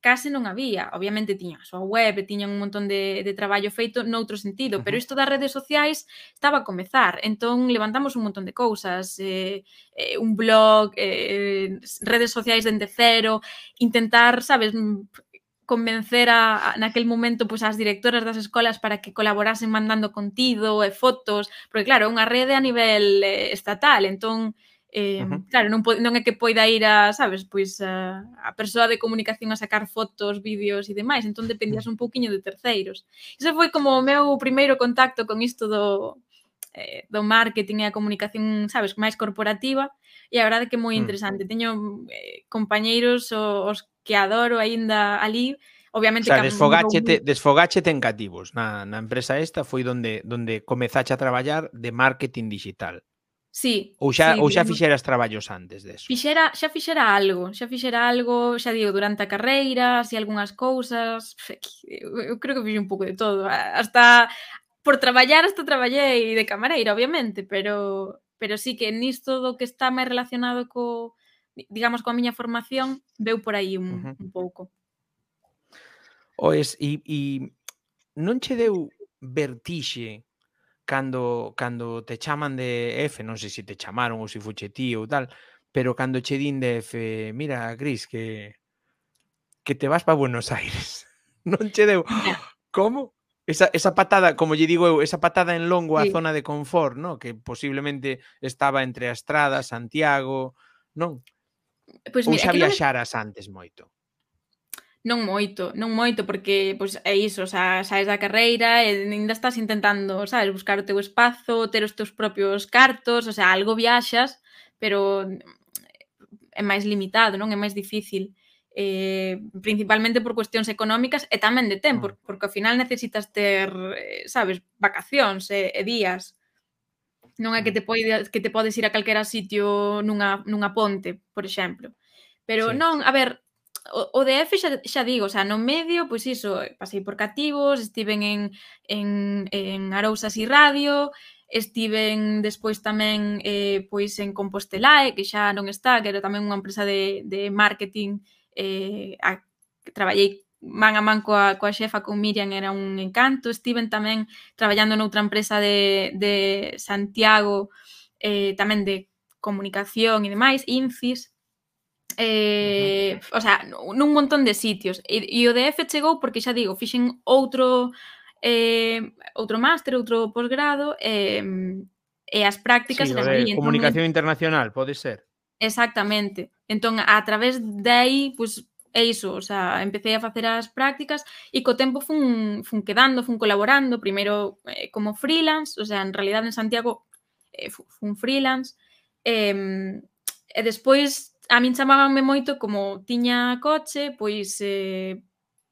case non había. Obviamente tiña a súa web, tiñan un montón de, de traballo feito noutro sentido, uh -huh. pero isto das redes sociais estaba a comezar. Entón levantamos un montón de cousas, eh, eh, un blog, eh, redes sociais dende cero, intentar, sabes, convencer a, a, naquel momento pois, as directoras das escolas para que colaborasen mandando contido e fotos, porque claro, é unha rede a nivel eh, estatal, entón eh, uh -huh. claro, non, non é que poida ir a, sabes, pois a, a persoa de comunicación a sacar fotos, vídeos e demais, entón dependías un pouquiño de terceiros. Ese foi como o meu primeiro contacto con isto do, eh, do marketing e a comunicación, sabes, máis corporativa e a verdade que é moi mm. interesante. Mm. Teño eh, compañeiros os que adoro aínda ali, obviamente o sea, desfogáchete, un... desfogáchete en cativos. Na, na empresa esta foi donde donde comezache a traballar de marketing digital. Sí. Ou xa, sí, ou xa fixeras traballos antes deso? Fixera, xa fixera algo, xa fixera algo, xa digo, durante a carreira, así algunhas cousas, eu creo que fixe un pouco de todo, hasta por traballar hasta traballei de camareira, obviamente, pero pero sí que nisto do que está máis relacionado co digamos coa miña formación veu por aí un, uh -huh. un pouco. Oes, e, e non che deu vertixe cando cando te chaman de F, non sei se te chamaron ou se fuche ti ou tal, pero cando che din de F, mira, Cris, que que te vas para Buenos Aires. Non che deu. Como? Esa, esa patada, como lle digo eu, esa patada en longo sí. a zona de confort, no? que posiblemente estaba entre a Estrada, Santiago, non? Pois pues mira, Ou xa viaxaras non... antes moito. Non moito, non moito, porque pois, é iso, xa, saes da carreira e ainda estás intentando, sabes, buscar o teu espazo, ter os teus propios cartos, o sea, algo viaxas, pero mm, é máis limitado, non? É máis difícil eh, principalmente por cuestións económicas e tamén de tempo, mm. porque ao final necesitas ter, eh, sabes, vacacións e, e días. Non é que mm. te podes, que te podes ir a calquera sitio nunha nunha ponte, por exemplo. Pero sí. non, a ver, o, o DF xa, xa digo, o sea, no medio, pois iso, pasei por cativos, estiven en, en, en Arousas e Radio, estiven despois tamén eh, pois en Compostelae, que xa non está, que era tamén unha empresa de, de marketing eh, a, traballei man a man coa, coa xefa, con Miriam, era un encanto. Estiven tamén traballando noutra empresa de, de Santiago, eh, tamén de comunicación e demais, INCIS, eh, uh -huh. o sea, nun montón de sitios. E, e o DF chegou porque xa digo, fixen outro eh, outro máster, outro posgrado, eh, e as prácticas sí, eran de comunicación internacional, pode ser. Exactamente. Entón, a través de aí, pois, é iso, o sea, empecé a facer as prácticas e co tempo fun, fun quedando, fun colaborando, primeiro eh, como freelance, o sea, en realidad en Santiago eh, fun freelance, eh, e despois a min chamábanme moito como tiña coche, pois eh,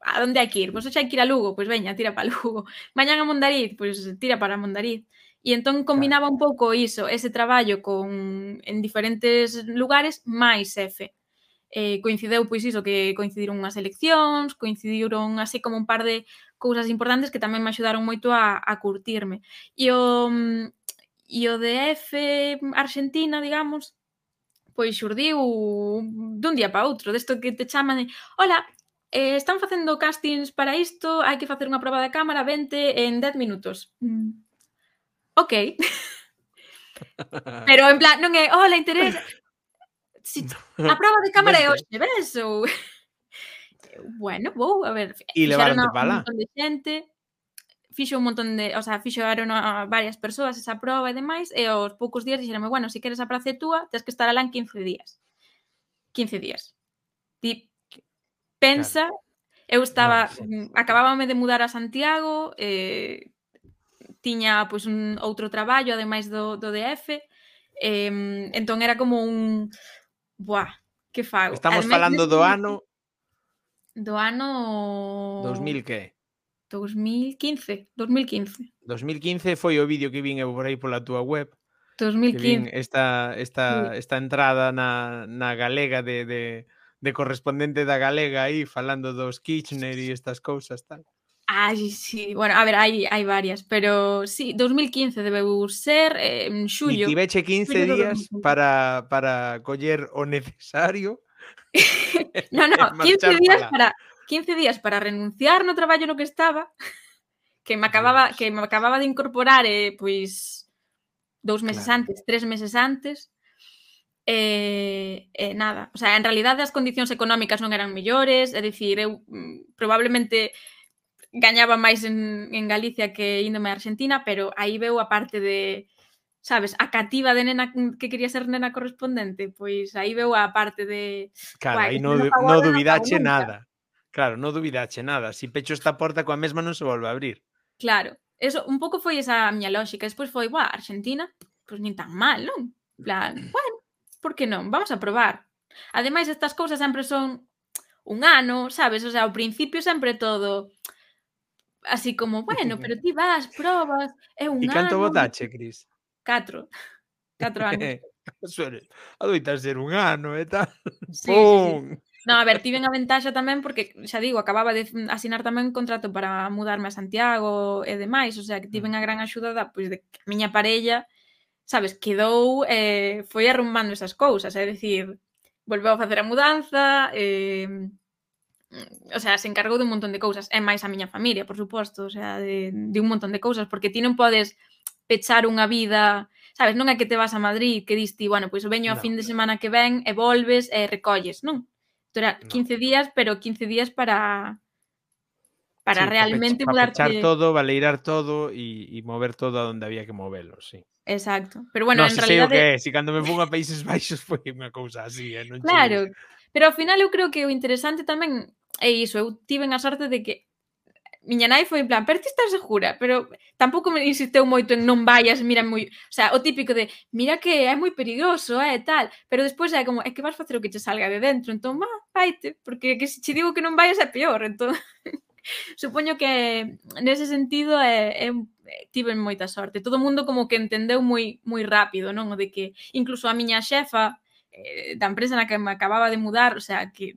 a donde hai que ir? Pois xa hai que ir a Lugo, pois veña, tira para Lugo. Mañan a Mondariz, pois tira para Mondariz. E entón combinaba un pouco iso, ese traballo con en diferentes lugares máis F. Eh, coincideu pois iso que coincidiron unhas eleccións, coincidiron así como un par de cousas importantes que tamén me axudaron moito a, a curtirme. E o e o de F Argentina, digamos, pois xurdiu dun día para outro, desto que te chaman de, "Hola, eh, están facendo castings para isto, hai que facer unha proba de cámara, vente en 10 minutos." Mm ok. Pero en plan, non é, oh, hola, interesa. Si, a prova de cámara é hoxe, ves? Ou... Bueno, vou, a ver. E levaron de pala? Un montón de xente, fixo un montón de, o sea, fixoaron a varias persoas esa prova e demais, e aos poucos días dixeronme, bueno, se si queres a prace túa, tens que estar alá en 15 días. 15 días. Ti pensa, claro. eu estaba, no, sí. Mm, acabábame de mudar a Santiago, eh, tiña pois, un outro traballo, ademais do, do DF, eh, entón era como un... Buah, que fago? Estamos ademais, falando do ano... Do ano... 2000 que? 2015, 2015. 2015 foi o vídeo que vin eu por aí pola túa web. 2015. Que vin esta, esta, esta entrada na, na galega de, de, de correspondente da galega aí falando dos Kitchener e estas cousas tal. Ai, sí, bueno, a ver, hai, hai varias, pero sí, 2015 debeu ser, eh, en xullo. Tiveche 15 xullo días para, para coller o necesario. no, no, 15 días para, 15 días para renunciar no traballo no que estaba, que me acababa, que me acababa de incorporar, eh, pois, dous meses claro. antes, tres meses antes, eh, eh, nada, o sea, en realidad as condicións económicas non eran mellores, é dicir, eu mm, probablemente gañaba máis en, en Galicia que índome a Argentina, pero aí veu a parte de, sabes, a cativa de nena que quería ser nena correspondente, pois aí veu a parte de... Claro, aí no, no, no duvidache nada. Claro, no duvidache nada. Si pecho esta porta coa mesma non se volve a abrir. Claro. Eso, un pouco foi esa a miña lógica. Despois foi, buah, Argentina, pois pues, nin tan mal, non? plan, bueno, por que non? Vamos a probar. Ademais, estas cousas sempre son un ano, sabes? O sea, ao principio sempre todo así como, bueno, pero ti vas, probas, é un E canto ano, botache, Cris? Catro. Catro anos. Suele, ah, adoita ser un ano ¿eh? e tal. Sí, ¡Pum! Sí, sí. No, a ver, tiven a ventaxa tamén porque, xa digo, acababa de asinar tamén un contrato para mudarme a Santiago e demais, o sea, que tiven a gran axuda da, pois, de que a miña parella, sabes, quedou, eh, foi arrumando esas cousas, é eh? dicir, volveu a facer a mudanza, eh, o sea, se encargou de un montón de cousas, e máis a miña familia, por suposto, o sea, de, de un montón de cousas, porque ti non podes pechar unha vida, sabes, non é que te vas a Madrid que dis ti, bueno, pois pues, veño no, a fin de semana que ven e volves e recolles, non? Isto era 15 no. días, pero 15 días para para sí, realmente para mudarte. Pechar todo, baleirar todo e, e mover todo a onde había que movelo, sí. Exacto. Pero bueno, no, en si realidad... Sei o que é, si cando me pongo a Países Baixos foi unha cousa así, eh? non Claro, che... Pero ao final eu creo que o interesante tamén é iso. Eu tiven a sorte de que miña nai foi en plan, pero ti estás segura, pero tampouco me insisteu moito en non vayas, mira moi, o sea, o típico de, mira que é moi perigoso, é eh, tal, pero despois é como, é que vas facer o que te salga de dentro, entón, va, vaite, porque que se te digo que non vayas é peor, entón, supoño que nese sentido é, é, eh, tiven moita sorte, todo o mundo como que entendeu moi moi rápido, non, o de que incluso a miña xefa eh, da empresa na que me acababa de mudar, o sea, que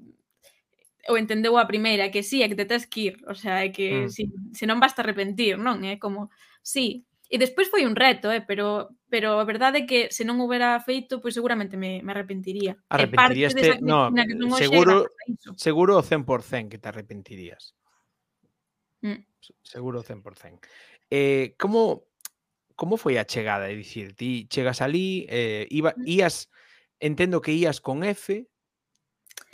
o entendeu a primeira, que sí, é que te tes que ir, o sea, é que mm. si, se non vas te arrepentir, non? É como, sí, E despois foi un reto, eh, pero pero a verdade é que se non houbera feito, pois seguramente me, me arrepentiría. Arrepentirías te... no, que non seguro, seguro o 100% que te arrepentirías. Mm. Seguro o 100%. Eh, como como foi a chegada? É dicir, ti chegas ali, eh, iba, mm. ías entendo que ías con F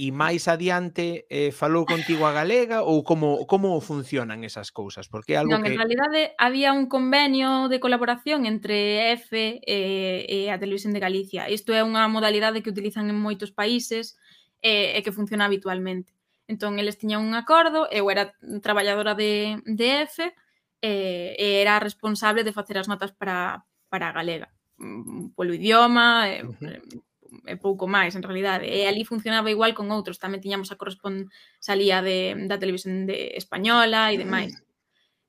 e máis adiante eh, falou contigo a galega ou como como funcionan esas cousas? Porque algo non, que en realidade había un convenio de colaboración entre F e, e a Televisión de Galicia. Isto é unha modalidade que utilizan en moitos países e, e que funciona habitualmente. Entón, eles tiñan un acordo, eu era traballadora de, de F e, e era responsable de facer as notas para, para a galega mm, polo idioma, uh e pouco máis, en realidade. E ali funcionaba igual con outros, tamén tiñamos a corresponsalía de, da televisión de española e demais.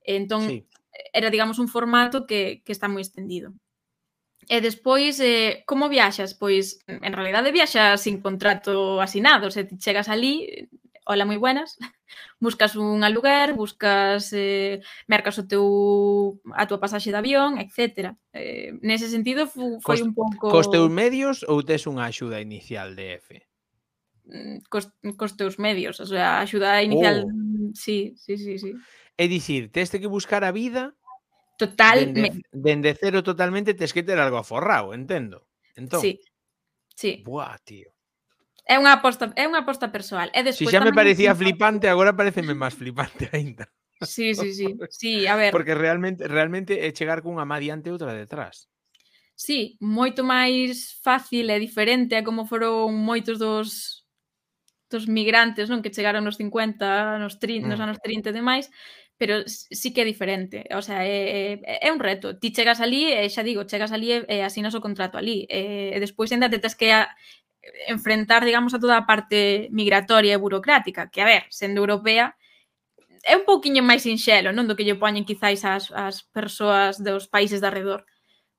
E entón, sí. era, digamos, un formato que, que está moi extendido. E despois, eh, como viaxas? Pois, en realidade, viaxas sin contrato asinado. Se ti chegas ali, hola moi buenas, buscas un aluguer, buscas, eh, mercas o teu, a tua pasaxe de avión, etc. Eh, nese sentido fu, foi Cost, un pouco... Cos teus medios ou tes unha axuda inicial de F? Mm, cos, cos teus medios, o sea, a axuda inicial... Oh. Sí, sí, sí, sí. É dicir, teste que buscar a vida Totalmente. Dende, dende cero totalmente tes que ter algo aforrado, entendo. Entón. Sí. Sí. Buah, tío. É unha aposta, é unha aposta persoal. E despois, si xa me parecía me... flipante, agora pareceme máis flipante aínda. Sí, sí, sí. Sí, a ver. Porque realmente realmente é chegar cunha má diante e outra detrás. Sí, moito máis fácil e diferente a como foron moitos dos dos migrantes, non, que chegaron nos 50, nos 30, mm. nos anos 30 e demais, pero sí que é diferente, o sea, é, é, é un reto. Ti chegas ali, e xa digo, chegas ali e, e asinas o contrato ali, e, e despois ainda te tes que a, enfrentar, digamos, a toda a parte migratoria e burocrática, que, a ver, sendo europea, é un pouquiño máis sinxelo, non do que lle poñen quizáis as, as persoas dos países de arredor.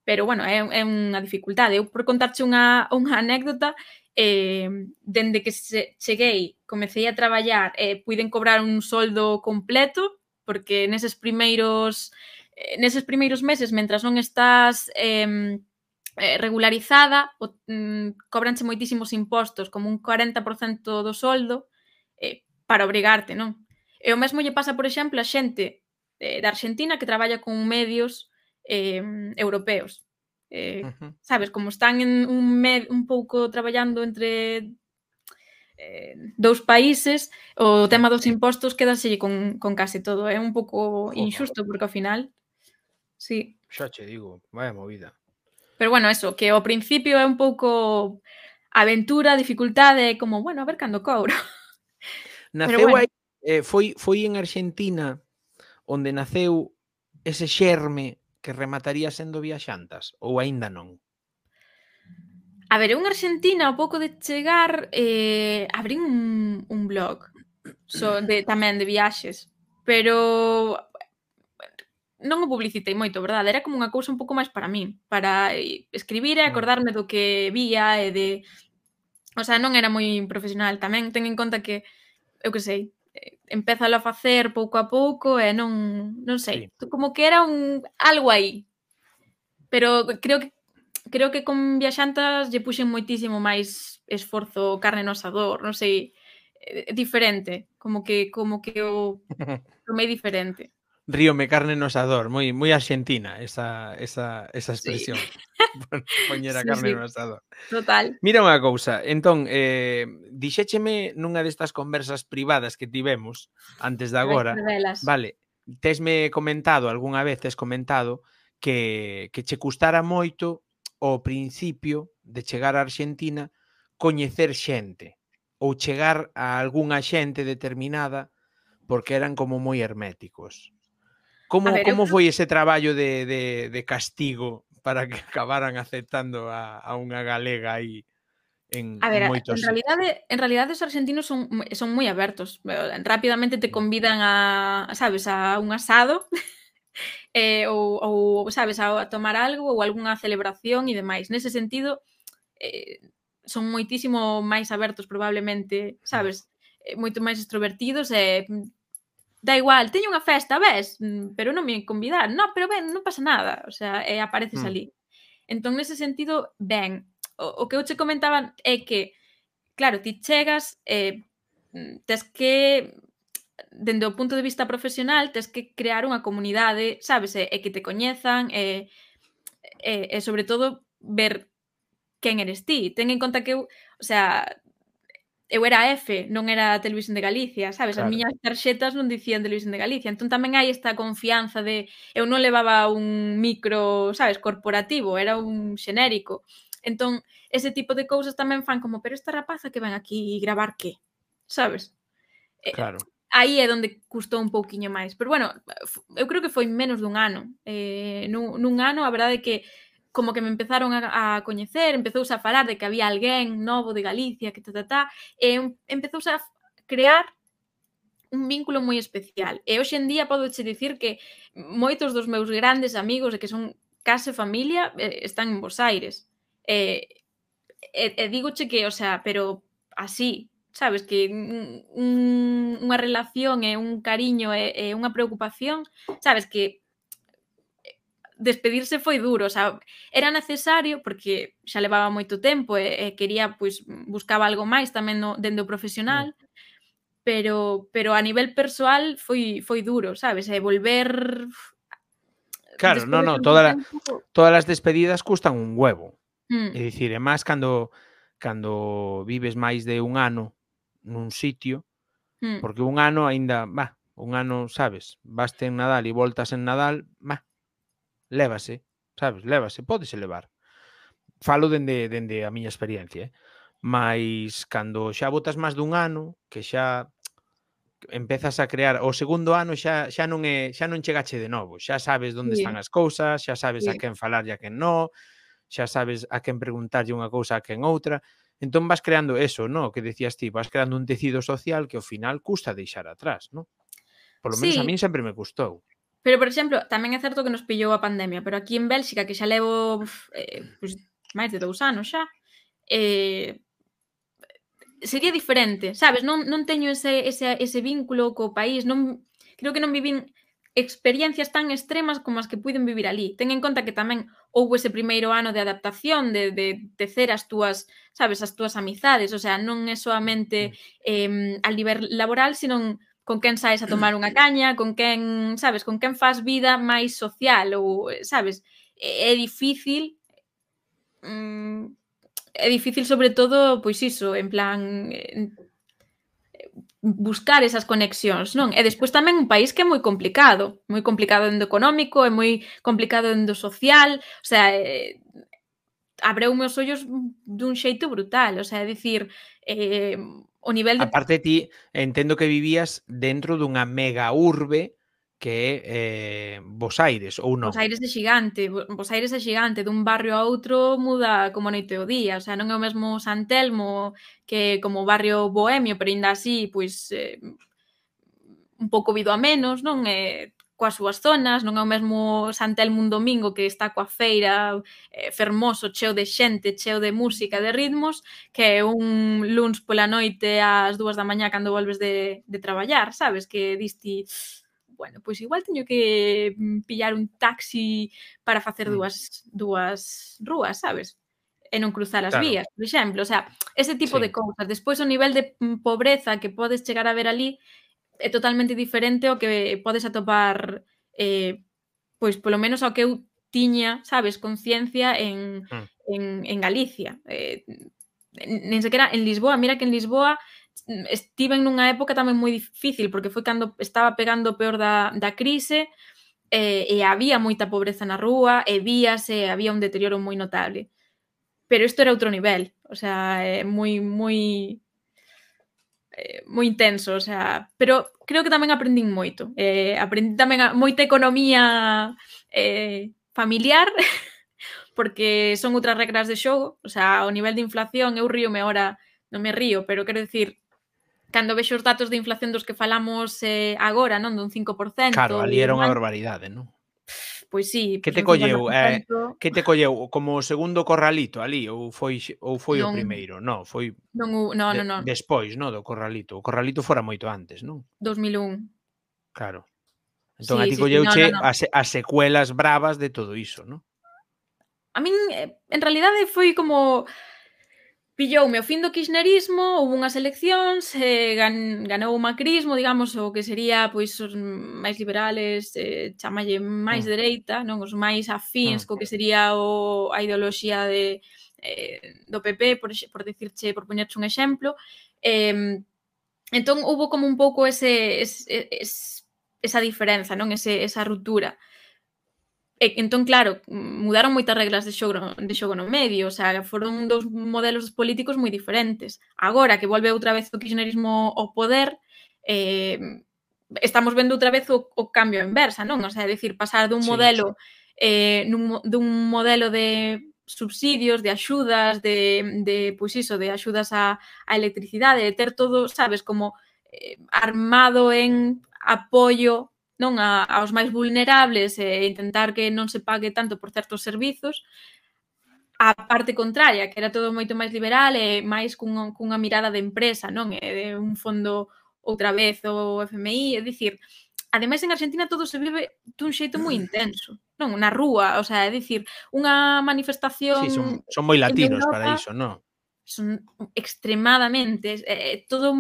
Pero, bueno, é, é unha dificultade. Eu, por contarche unha, unha anécdota, eh, dende que se, cheguei, comecei a traballar, eh, puiden cobrar un soldo completo, porque neses primeiros eh, neses primeiros meses, mentras non estás eh, eh, regularizada, o, mm, cobranche moitísimos impostos, como un 40% do soldo, eh, para obrigarte, non? E o mesmo lle pasa, por exemplo, a xente eh, da Argentina que traballa con medios eh, europeos. Eh, uh -huh. Sabes, como están en un, med, un pouco traballando entre eh, dous países, o tema dos impostos quedase con, con case todo. É eh? un pouco injusto, porque ao final... Sí. Xa che digo, vaya movida. Pero bueno, eso, que ao principio é un pouco aventura, dificultade, como, bueno, a ver cando cobro. Naceu bueno. aí, eh, foi, foi en Argentina onde naceu ese xerme que remataría sendo viaxantas, ou aínda non? A ver, en Argentina, ao pouco de chegar, eh, abrín un, un blog so, de, tamén de viaxes, pero non o publicitei moito, verdade? Era como unha cousa un pouco máis para min, para eh, escribir e mm. acordarme do que vía e de... O sea, non era moi profesional tamén, ten en conta que, eu que sei, eh, empezalo a facer pouco a pouco e non, non sei, sí. como que era un algo aí. Pero creo que creo que con viaxantas lle puxen moitísimo máis esforzo carne no asador, non sei, eh, diferente, como que como que o tomei diferente ríome carne no asador, moi moi argentina esa, esa, esa expresión. Sí. Poñer a carne sí, sí. no asador. Total. Mira unha cousa, entón, eh, dixécheme nunha destas conversas privadas que tivemos antes de agora. Vale, tesme comentado algunha vez, tes comentado que, que che custara moito o principio de chegar a Argentina coñecer xente ou chegar a algunha xente determinada porque eran como moi herméticos. Como, ver, como eu... foi ese traballo de, de, de castigo para que acabaran aceptando a, a unha galega aí? en, a ver, en moitos... En realidade, en realidade os argentinos son, son moi abertos. Eh, Rapidamente te mm. convidan a, sabes, a un asado eh, ou, ou, sabes, a, a tomar algo ou algunha celebración e demais. Nese sentido, eh, son moitísimo máis abertos probablemente, mm. sabes, eh, moito máis extrovertidos e eh, da igual, teño unha festa, ves, mm, pero non me convidar. No, pero ben, non pasa nada, o sea, e apareces mm. ali. Entón, nese sentido, ben, o, o que eu che comentaba é que, claro, ti chegas, eh, tes que dende o punto de vista profesional, tes que crear unha comunidade, sabes, e, e que te coñezan, e, e, e sobre todo ver quen eres ti. Ten en conta que eu, o sea, eu era F, non era Televisión de Galicia, sabes? Claro. As miñas tarxetas non dicían Televisión de Galicia. Entón tamén hai esta confianza de eu non levaba un micro, sabes, corporativo, era un xenérico. Entón, ese tipo de cousas tamén fan como, pero esta rapaza que ven aquí gravar que? Sabes? Claro. Eh, aí é onde custou un pouquiño máis. Pero bueno, eu creo que foi menos dun ano. Eh, nun, nun ano, a verdade é que como que me empezaron a, a coñecer, empezouse a falar de que había alguén novo de Galicia, que ta, ta, ta, e empezouse a crear un vínculo moi especial. E hoxe en día podo che dicir que moitos dos meus grandes amigos e que son case familia eh, están en Bos Aires. E, e, e digoche que, o sea, pero así, sabes, que un, unha relación e un cariño e, e unha preocupación, sabes, que despedirse foi duro, o sea, era necesario porque xa levaba moito tempo e, e quería pois buscaba algo máis tamén no, dende o profesional. Mm. Pero pero a nivel persoal foi foi duro, sabes? E volver Claro, Después no, no, toda la, todas as despedidas custan un huevo. Mm. É dicir, é máis cando cando vives máis de un ano nun sitio, mm. porque un ano aínda, va, un ano, sabes, vas en Nadal e voltas en Nadal, va, lévase, sabes, lévase, pódese levar. Falo dende, dende a miña experiencia, eh? mas cando xa botas máis dun ano, que xa empezas a crear o segundo ano xa xa non é xa non chegache de novo, xa sabes onde están as cousas, xa sabes Bien. a quen falar e a quen non, xa sabes a quen preguntarlle unha cousa a quen outra. Entón vas creando eso, no, que decías ti, vas creando un tecido social que ao final custa deixar atrás, no? Por lo menos sí. a min sempre me custou. Pero, por exemplo, tamén é certo que nos pillou a pandemia, pero aquí en Bélxica, que xa levo eh, pues, máis de dous anos xa, eh, sería diferente, sabes? Non, non teño ese, ese, ese vínculo co país, non, creo que non vivín experiencias tan extremas como as que puiden vivir ali. Ten en conta que tamén houve ese primeiro ano de adaptación, de, de tecer as túas, sabes, as túas amizades, o sea, non é soamente mm. eh, al nivel laboral, sino con quen saes a tomar unha caña, con quen, sabes, con quen faz vida máis social ou, sabes, é, difícil mm, é difícil sobre todo, pois iso, en plan eh, buscar esas conexións, non? E despois tamén un país que é moi complicado, moi complicado dentro económico, é moi complicado dentro social, o sea, eh, abreu meus ollos dun xeito brutal, o sea, é dicir, eh, O nivel de... Aparte ti, entendo que vivías dentro dunha mega urbe que é eh, Bos Aires, ou non? Bos Aires é xigante, Bos Aires é xigante, dun barrio a outro muda como noite o día, o sea, non é o mesmo San Telmo que como barrio bohemio, pero ainda así, pois, eh, un pouco vido a menos, non? Eh, coas súas zonas, non é o mesmo Santelmo un domingo que está coa feira eh, fermoso, cheo de xente, cheo de música, de ritmos, que é un luns pola noite ás dúas da mañá cando volves de, de traballar, sabes? Que disti, bueno, pois igual teño que mm, pillar un taxi para facer mm. dúas, dúas rúas, sabes? e non cruzar as claro. vías, por exemplo, o sea, ese tipo sí. de cousas. Despois o nivel de mm, pobreza que podes chegar a ver ali é totalmente diferente ao que podes atopar eh, pois polo menos ao que eu tiña, sabes, conciencia en, mm. en, en Galicia. Eh, nen sequera en Lisboa, mira que en Lisboa mm, estiven nunha época tamén moi difícil, porque foi cando estaba pegando o peor da, da crise, eh, e había moita pobreza na rúa, e víase, había un deterioro moi notable. Pero isto era outro nivel, o sea, é moi, moi eh, moi intenso, o sea, pero creo que tamén aprendín moito. Eh, aprendí tamén a, moita economía eh, familiar, porque son outras regras de xogo, o sea, o nivel de inflación, eu río me ahora, non me río, pero quero dicir, cando vexo os datos de inflación dos que falamos eh, agora, non, dun 5%. Claro, ali era unha barbaridade, non? pois sí. Que te colleu, eh, que te colleu como o segundo corralito ali ou foi ou foi non, o primeiro? Non, foi Non, non, no, no. De, Despois, non, do corralito. O corralito fora moito antes, non? 2001. Claro. Entón sí, a ti sí, colleuche sí, no, no, no. As, as secuelas bravas de todo iso, non? A min eh, en realidade foi como pilloume o fin do kirchnerismo, houve unhas eleccións, eh, gan, ganou o macrismo, digamos, o que sería pois os máis liberales, eh, chamalle máis mm. dereita, non os máis afíns mm. co que sería o, a ideoloxía de, eh, do PP, por, por decirche, por poñerche un exemplo. Eh, entón, houve como un pouco ese, ese, ese esa diferenza, non ese, esa ruptura. Eh, E, entón, claro, mudaron moitas reglas de xogo, de xogo no medio, o sea, foron dous modelos políticos moi diferentes. Agora que volve outra vez o kirchnerismo ao poder, eh, estamos vendo outra vez o, o cambio inversa, non? O sea, é dicir, pasar dun modelo sí, sí. eh, nun, dun modelo de subsidios, de axudas, de, de pois iso, de axudas a, a electricidade, de ter todo, sabes, como eh, armado en apoio non a, aos máis vulnerables e intentar que non se pague tanto por certos servizos, a parte contraria, que era todo moito máis liberal e máis cunha, cunha mirada de empresa, non? E de un fondo outra vez o FMI, é dicir, ademais en Argentina todo se vive dun xeito moi intenso, non? Na rúa, o sea, é dicir, unha manifestación... Sí, son, son moi latinos Europa, para iso, non? Son extremadamente, eh, todo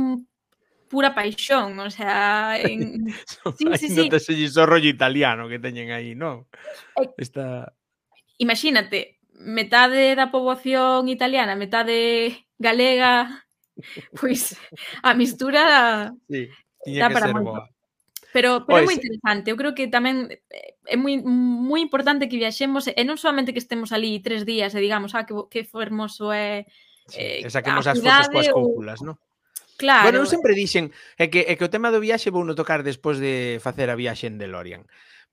pura paixón, o sea, en... sí, sí, sí. Ainda rollo italiano que teñen aí, non? Eh, Esta... Imagínate, metade da poboación italiana, metade galega, pois a mistura sí, tiña que para ser boa. Pero, pero pois, é moi interesante, eu creo que tamén eh, é moi moi importante que viaxemos e non solamente que estemos ali tres días e digamos, ah, que, que fermoso é... Eh, sí, eh, saquemos as fotos coas cúpulas, non? Claro. Bueno, eu sempre dixen é que, é que o tema do viaxe vou no tocar despois de facer a viaxe en DeLorean.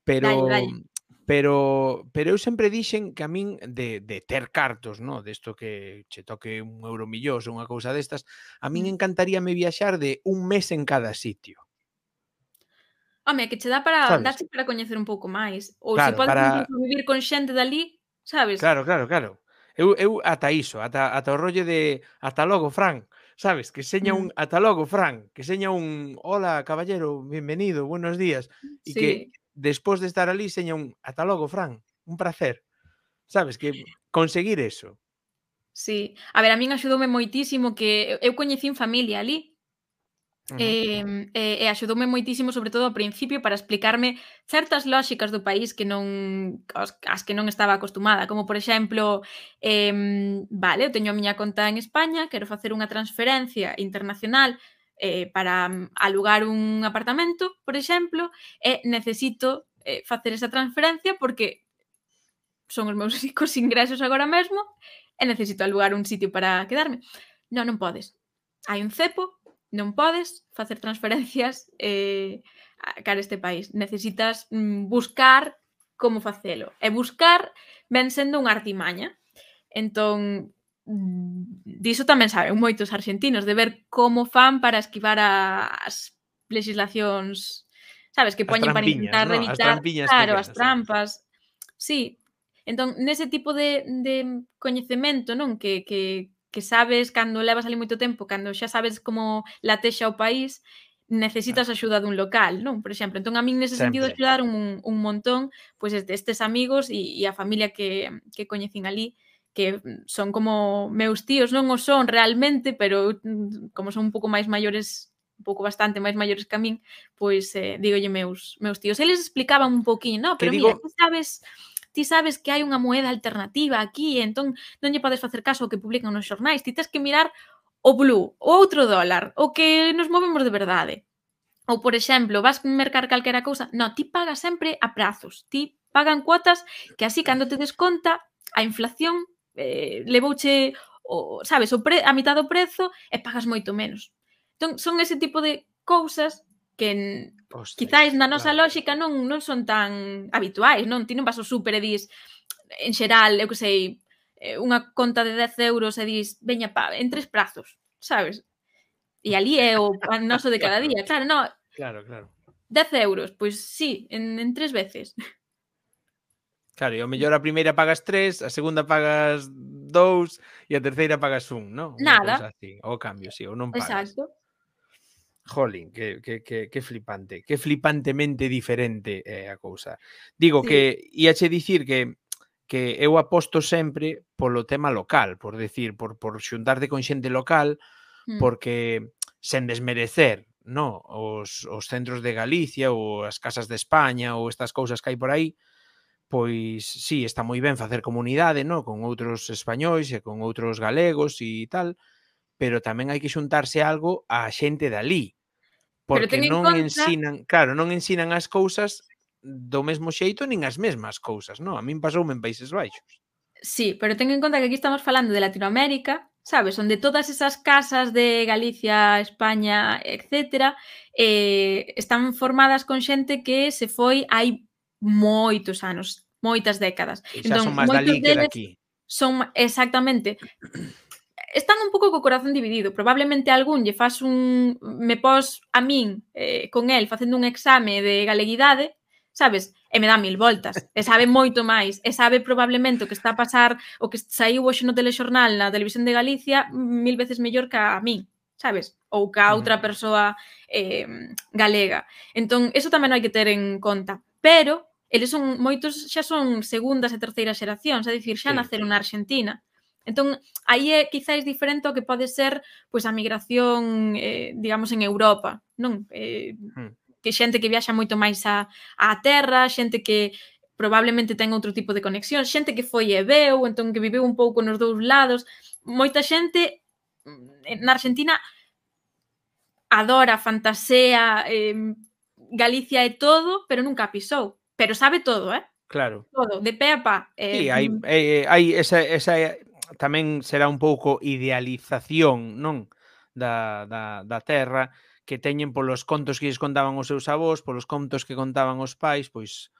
Pero, dale, dale. pero, pero eu sempre dixen que a min de, de ter cartos, no? desto que che toque un euro millós ou unha cousa destas, a min mm. encantaríame viaxar de un mes en cada sitio. Home, que che dá para sabes? darse para coñecer un pouco máis. Ou claro, se podes para... vivir con xente dali, sabes? Claro, claro, claro. Eu, eu ata iso, ata, ata o rollo de ata logo, Fran sabes, que seña un mm. ata logo, Fran, que seña un hola, caballero, bienvenido, buenos días, e sí. que despois de estar ali seña un ata logo, Fran, un placer. Sabes que conseguir eso. Sí, a ver, a min axudoume moitísimo que eu coñecín familia ali, Uh -huh. E, e, axudoume moitísimo, sobre todo ao principio, para explicarme certas lóxicas do país que non as, as que non estaba acostumada, como por exemplo, eh, vale, eu teño a miña conta en España, quero facer unha transferencia internacional eh, para mm, alugar un apartamento, por exemplo, e necesito eh, facer esa transferencia porque son os meus únicos ingresos agora mesmo e necesito alugar un sitio para quedarme. Non, non podes. Hai un cepo non podes facer transferencias eh, a cara este país. Necesitas mm, buscar como facelo. E buscar ven sendo unha artimaña. Entón, mm, diso tamén saben moitos argentinos, de ver como fan para esquivar as legislacións, sabes, que poñen para intentar no? evitar, as claro, as trampas. Sí, entón, nese tipo de, de coñecemento, non, que, que, que sabes cando levas ali moito tempo, cando xa sabes como latexa o país, necesitas axuda dun local, non? Por exemplo, entón a min nese sentido Sempre. axudaron un, un montón pois pues, estes amigos e, e a familia que, que coñecín ali que mm, son como meus tíos, non o son realmente, pero mm, como son un pouco máis maiores un pouco bastante máis maiores que a min, pois eh, dígolle meus, meus tíos. Eles explicaban un poquín, non? Pero que digo... sabes ti sabes que hai unha moeda alternativa aquí, entón non lle podes facer caso ao que publican nos xornais, ti tes que mirar o blue, o outro dólar, o que nos movemos de verdade. Ou, por exemplo, vas mercar calquera cousa, no, ti pagas sempre a prazos, ti pagan cuotas que así cando te des conta a inflación eh, levouche o, sabes, o pre, a mitad do prezo e pagas moito menos. Entón, son ese tipo de cousas que Ostras. Quizáis na nosa claro. lógica non non son tan habituais, non? Ti non vas ao super e dis en xeral, eu que sei, eh, unha conta de 10 euros e dis, veña pa, en tres prazos, sabes? E ali é o pan noso de cada día, claro, no. Claro, claro. 10 euros, pois sí, en, en tres veces. Claro, e o mellor a primeira pagas tres, a segunda pagas dous e a terceira pagas un, non? Nada. Así, o cambio, sí, ou non pagas. Exacto. Jolín, que, que, que, que flipante, que flipantemente diferente é a cousa. Digo sí. que íache dicir que que eu aposto sempre polo tema local, por decir, por, por xuntarte con xente local, mm. porque sen desmerecer no, os, os centros de Galicia ou as casas de España ou estas cousas que hai por aí, pois sí, está moi ben facer comunidade, no, con outros españois e con outros galegos e tal, pero tamén hai que xuntarse algo á xente dali, porque non conta... ensinan, claro, non ensinan as cousas do mesmo xeito nin as mesmas cousas, non? A min pasoume en Países Baixos. Sí, pero ten en conta que aquí estamos falando de Latinoamérica, sabes, onde todas esas casas de Galicia, España, etc., eh, están formadas con xente que se foi hai moitos anos, moitas décadas. E xa entón, son máis dali que daqui. Son, exactamente están un pouco co corazón dividido. Probablemente algún lle faz un... Me pos a min eh, con el facendo un exame de galeguidade, sabes? E me dá mil voltas. E sabe moito máis. E sabe probablemente o que está a pasar, o que saiu hoxe no telexornal na televisión de Galicia, mil veces mellor que a min, sabes? Ou que a outra persoa eh, galega. Entón, eso tamén hai que ter en conta. Pero, eles son moitos, xa son segundas e terceiras xeracións, é dicir, xa sí. naceron na Argentina Entón, aí é quizáis diferente ao que pode ser pois a migración, eh, digamos, en Europa, non? Eh, hmm. que xente que viaxa moito máis a, a terra, xente que probablemente ten outro tipo de conexión, xente que foi e veu, entón que viveu un pouco nos dous lados. Moita xente mm, na Argentina adora, fantasea, eh, Galicia é todo, pero nunca a pisou. Pero sabe todo, eh? Claro. Todo, de pé a pa. Eh, sí, hai, hai, hai esa, esa tamén será un pouco idealización, non? Da, da, da terra que teñen polos contos que lles contaban os seus avós, polos contos que contaban os pais, pois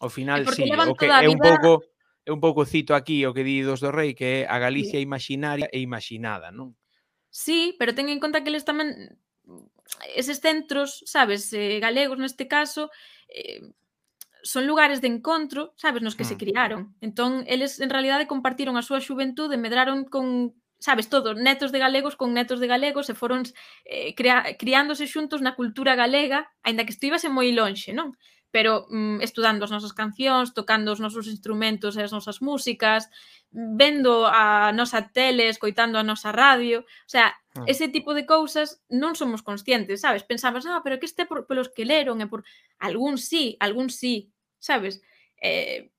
ao final sí, o que é vida... un pouco é un pouco cito aquí o que di dos do rei que é a Galicia imaginaria e imaginada, non? Sí, pero ten en conta que eles tamén eses centros, sabes, eh, galegos neste caso, eh, son lugares de encontro, sabes, nos que mm. se criaron. Entón, eles en realidade compartiron a súa xuventude, medraron con, sabes, todo, netos de galegos con netos de galegos e foron eh, crea, criándose xuntos na cultura galega, aínda que estivase moi lonxe, non? Pero mm, estudando as nosas cancións, tocando os nosos instrumentos e as nosas músicas, vendo a nosa tele, escoitando a nosa radio, o sea, mm. ese tipo de cousas non somos conscientes, sabes? Pensamos, ah, pero que este por, pelos que leron e por... Algún sí, algún sí, sabes? Eh,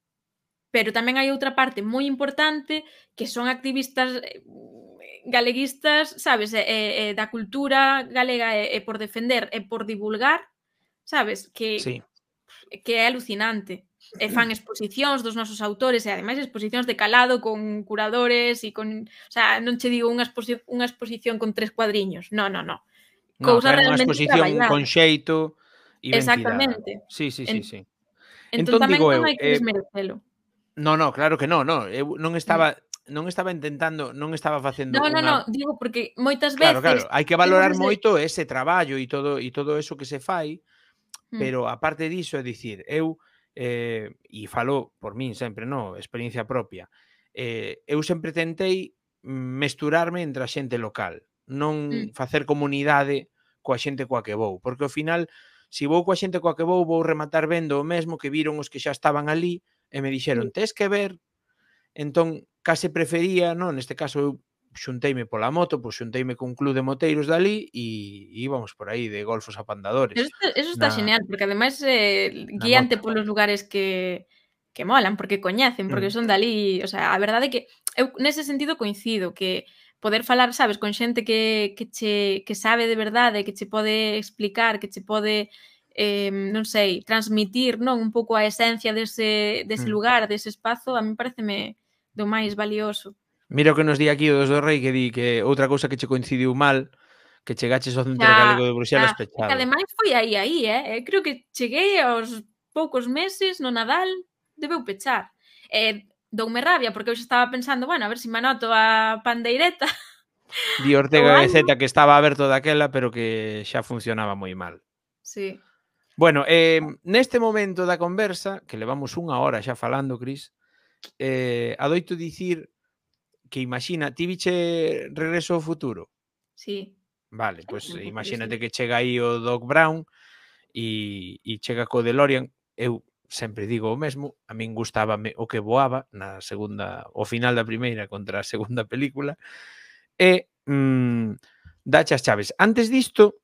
pero tamén hai outra parte moi importante que son activistas eh, galeguistas, sabes, eh, eh, da cultura galega e eh, por defender e por divulgar, sabes, que sí. que é alucinante. E fan exposicións dos nosos autores e ademais exposicións de calado con curadores e con, o sea, non che digo unha exposición, unha exposición con tres cuadriños. No, no, no. Cousa no, realmente unha exposición traballada. con xeito e Exactamente. Sí, sí, sí, sí. Entón, entón tamén digo, non hai que eh, desmerecelo. Eh, no, no, claro que no, no, eu non mm. estaba non estaba intentando, non estaba facendo No, no, una... no, digo porque moitas veces Claro, claro, hai que valorar moito ese traballo e todo e todo eso que se fai, mm. pero aparte diso, é dicir, eu eh, e falo por min sempre, no, experiencia propia. Eh, eu sempre tentei mesturarme entre a xente local, non mm. facer comunidade coa xente coa que vou, porque ao final si vou coa xente coa que vou, vou rematar vendo o mesmo que viron os que xa estaban ali e me dixeron, mm. tes que ver. Entón, case prefería, non? neste caso eu xunteime pola moto, pois xunteime cun club de moteiros dali e, e íbamos por aí de golfos a pandadores. Eso, eso está na, genial, porque ademais eh, guíante polos lugares que que molan, porque coñecen, porque mm. son dali, o sea, a verdade é que eu nese sentido coincido que poder falar, sabes, con xente que, que, che, que sabe de verdade, que che pode explicar, que che pode, eh, non sei, transmitir non un pouco a esencia dese, dese mm. lugar, dese espazo, a mí pareceme do máis valioso. Mira o que nos di aquí o dos do Rei que di que outra cousa que che coincidiu mal que chegaches ao Centro ya, Galego de Bruxelas ya. pechado. Que ademais foi aí, aí, eh. eh? Creo que cheguei aos poucos meses no Nadal, debeu pechar. Eh, doume rabia, porque eu xa estaba pensando, bueno, a ver se si me anoto a pandeireta. Di Ortega e Zeta que estaba aberto daquela, pero que xa funcionaba moi mal. Sí. Bueno, eh, neste momento da conversa, que levamos unha hora xa falando, Cris, eh, adoito dicir que imagina, ti biche Regreso ao Futuro? Sí. Vale, pois pues, imagínate que chega aí o Doc Brown e, e chega co DeLorean, eu sempre digo o mesmo, a min gustábame o que voaba na segunda, o final da primeira contra a segunda película e mm, dache as chaves. Antes disto,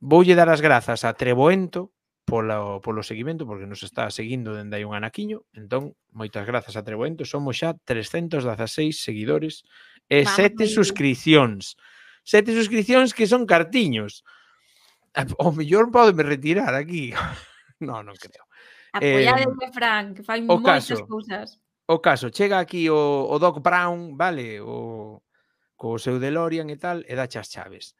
voulle dar as grazas a Treboento polo, polo seguimento, porque nos está seguindo dende hai un anaquiño, entón, moitas grazas a Treboento, somos xa 316 seguidores e Vamos. sete suscripcións. Sete suscripcións que son cartiños. O mellor podeme retirar aquí. No, non creo. Apoiade eh, a Fran, que fai moitas caso, cousas. O caso, chega aquí o, o Doc Brown, vale, o, co seu DeLorean e tal, e dache as chaves.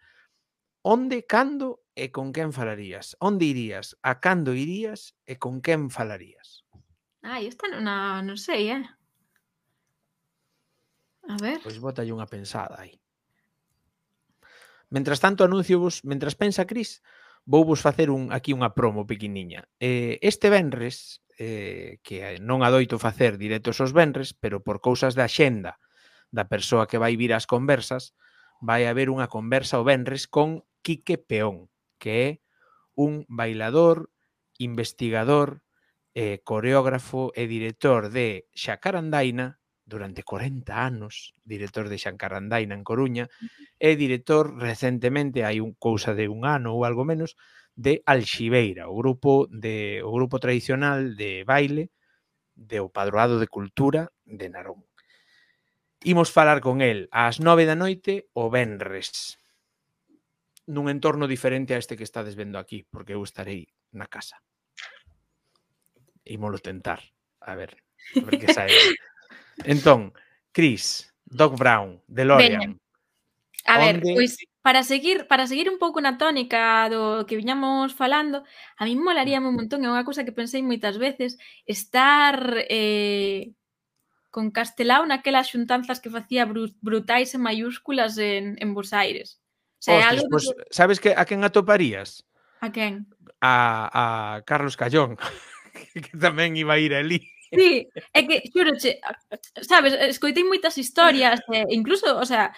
Onde, cando e con quen falarías? Onde irías? A cando irías e con quen falarías? Ai, esta non, non sei, eh? A ver... Pois botalle unha pensada aí. Mentras tanto, anuncio vos, mentras pensa Cris, vou vos facer un aquí unha promo pequeniña. Eh, este venres, eh, que non adoito facer directos os venres, pero por cousas da xenda da persoa que vai vir ás conversas, vai haber unha conversa o venres con Quique Peón, que é un bailador, investigador, eh, coreógrafo e director de Xacarandaina, durante 40 anos, director de Xancarandaina en Coruña, e director recentemente, hai un cousa de un ano ou algo menos, de Alxibeira, o grupo de o grupo tradicional de baile de o Padroado de Cultura de Narón. Imos falar con el ás 9 da noite o Benres nun entorno diferente a este que estades vendo aquí, porque eu estarei na casa. Imolo tentar, a ver, a ver que sae. Entón, Chris, Doc Brown, DeLorean. Veña. A ver, onde... pois para seguir para seguir un pouco na tónica do que viñamos falando, a mí molaría un montón, é unha cousa que pensei moitas veces, estar eh, con Castelao naquelas xuntanzas que facía brutais e mayúsculas en, en Bos Aires. O sea, Ostras, algo pues, que... sabes que a quen atoparías? A quen? A, a Carlos Callón, que tamén iba a ir ali. Sí, é que, xuroche, sabes, escoitei moitas historias, eh, incluso, o sea,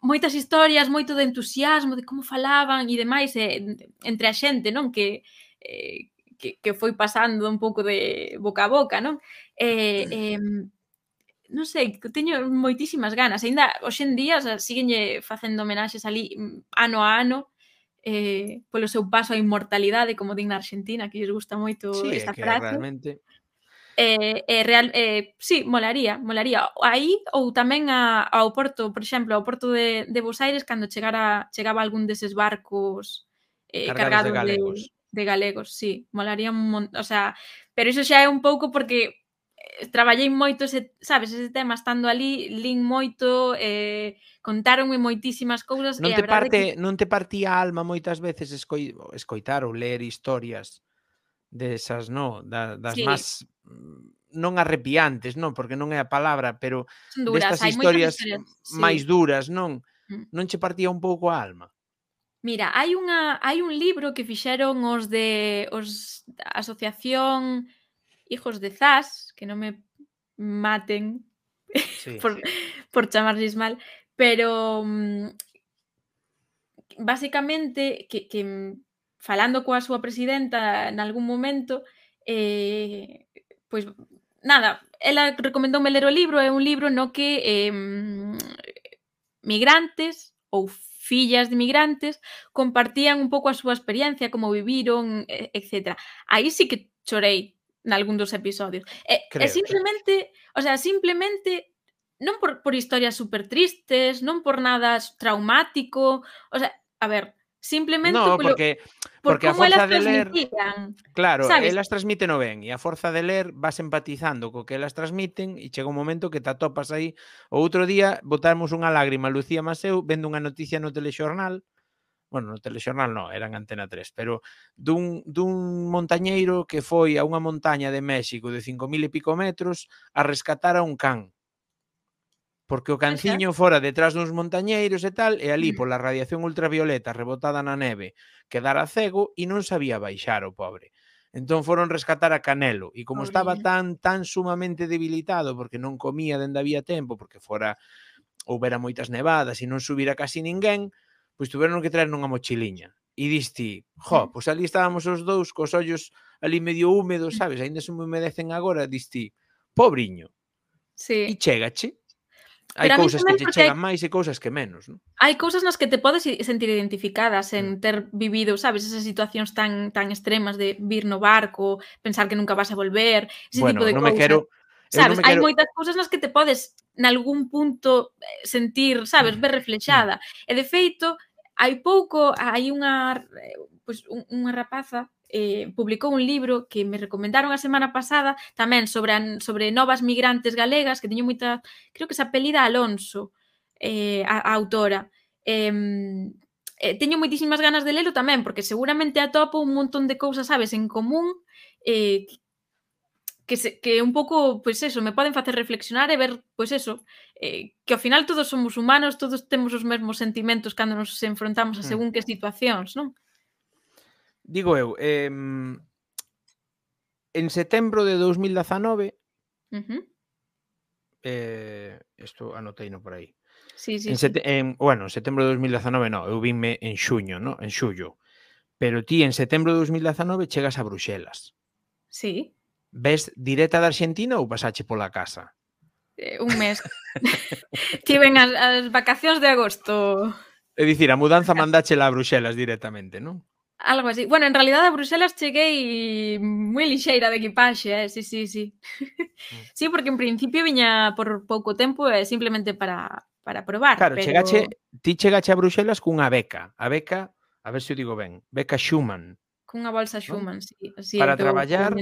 moitas historias, moito de entusiasmo, de como falaban e demais eh, entre a xente, non? Que, eh, que, que foi pasando un pouco de boca a boca, non? Eh, eh, non sei, teño moitísimas ganas. Ainda hoxendía, o sea, síguenlle facendo homenaxes ali mm, ano a ano, eh, polo seu paso á inmortalidade, como digna Argentina, que lles gusta moito sí, esta frase. Sí, que realmente Eh, eh, real, eh, sí, molaría, molaría. Aí ou tamén a, ao Porto, por exemplo, ao Porto de, de Bos Aires cando chegara, chegaba algún deses barcos eh, cargados, cargados de galegos. De, de galegos, sí, molaría un montón, o sea, pero iso xa é un pouco porque eh, traballei moito ese, sabes, ese tema estando ali, lin moito, eh, contáronme moitísimas cousas non e te parte, que... non te partía a alma moitas veces escoi, escoitar ou ler historias desas, no, da, das sí. máis mm, non arrepiantes, non, porque non é a palabra, pero Son duras, destas historias, historias sí. máis duras, non? Mm. Non che partía un pouco a alma? Mira, hai unha hai un libro que fixeron os de os Asociación Hijos de Zas, que non me maten sí, por, por chamarles mal, pero mm, basicamente que, que falando coa súa presidenta nalgún momento, eh, pois nada, ela recomendoume ler o libro, é un libro no que eh, migrantes ou fillas de migrantes compartían un pouco a súa experiencia, como viviron, etc. Aí sí que chorei nalgún dos episodios. E, creo, simplemente, creo. o sea, simplemente non por, por historias super tristes, non por nada traumático, o sea, a ver, Simplemente no, polo, porque, porque por como a forza de ler, claro, ¿sabes? elas transmiten o ben e a forza de ler vas empatizando co que elas transmiten e chega un momento que te atopas aí. O outro día botamos unha lágrima Lucía Maseu vendo unha noticia no telexornal bueno, no telexornal non, era en Antena 3, pero dun, dun montañeiro que foi a unha montaña de México de 5.000 e pico metros a rescatar a un can porque o canciño fora detrás duns montañeiros e tal, e ali pola radiación ultravioleta rebotada na neve quedara cego e non sabía baixar o pobre. Entón foron rescatar a Canelo e como estaba tan tan sumamente debilitado porque non comía dende había tempo, porque fora houbera moitas nevadas e non subira casi ninguén, pois tuveron que traer nunha mochiliña. E diste, jo, pois ali estábamos os dous cos ollos ali medio húmedos, sabes? aínda se me humedecen agora, diste, pobriño. Sí. E chegache Hai Pero cousas que te chegan máis e cousas que menos, non? Hai cousas nas que te podes sentir identificadas en mm. ter vivido, sabes, esas situacións tan tan extremas de vir no barco, pensar que nunca vas a volver, ese bueno, tipo de non cousas. Quero, sabes, non me quero... hai moitas cousas nas que te podes nalgún punto eh, sentir, sabes, ver reflexada. Mm. E de feito, hai pouco hai unha eh, pois pues, unha rapaza eh, publicou un libro que me recomendaron a semana pasada tamén sobre, sobre novas migrantes galegas que teño moita, creo que se apelida Alonso eh, a, a autora eh, eh, teño moitísimas ganas de lelo tamén porque seguramente atopo un montón de cousas sabes en común eh, que, se, que un pouco, pois pues eso, me poden facer reflexionar e ver, pois pues eso, eh, que ao final todos somos humanos, todos temos os mesmos sentimentos cando nos enfrontamos a hmm. según que situacións, non? digo eu, eh, en setembro de 2019 uh -huh. eh, isto anotei no por aí. Sí, sí, en, sí. en bueno, en setembro de 2019 no, eu vinme en xuño, no, en xullo. Pero ti en setembro de 2019 chegas a Bruxelas. Sí. Ves direta da Argentina ou pasache pola casa? Eh, un mes. Tiven as, as vacacións de agosto. É dicir, a mudanza mandáchela a Bruxelas directamente, non? Algo así. Bueno, en realidad a Bruselas cheguei moi lixeira de equipaxe, eh? sí, sí, sí. Mm. sí, porque en principio viña por pouco tempo eh, simplemente para, para probar. Claro, pero... chegache, ti chegache a Bruselas cunha beca. A beca, a ver se si o digo ben, beca Schumann. Cunha bolsa Schumann, ¿no? sí. Así para traballar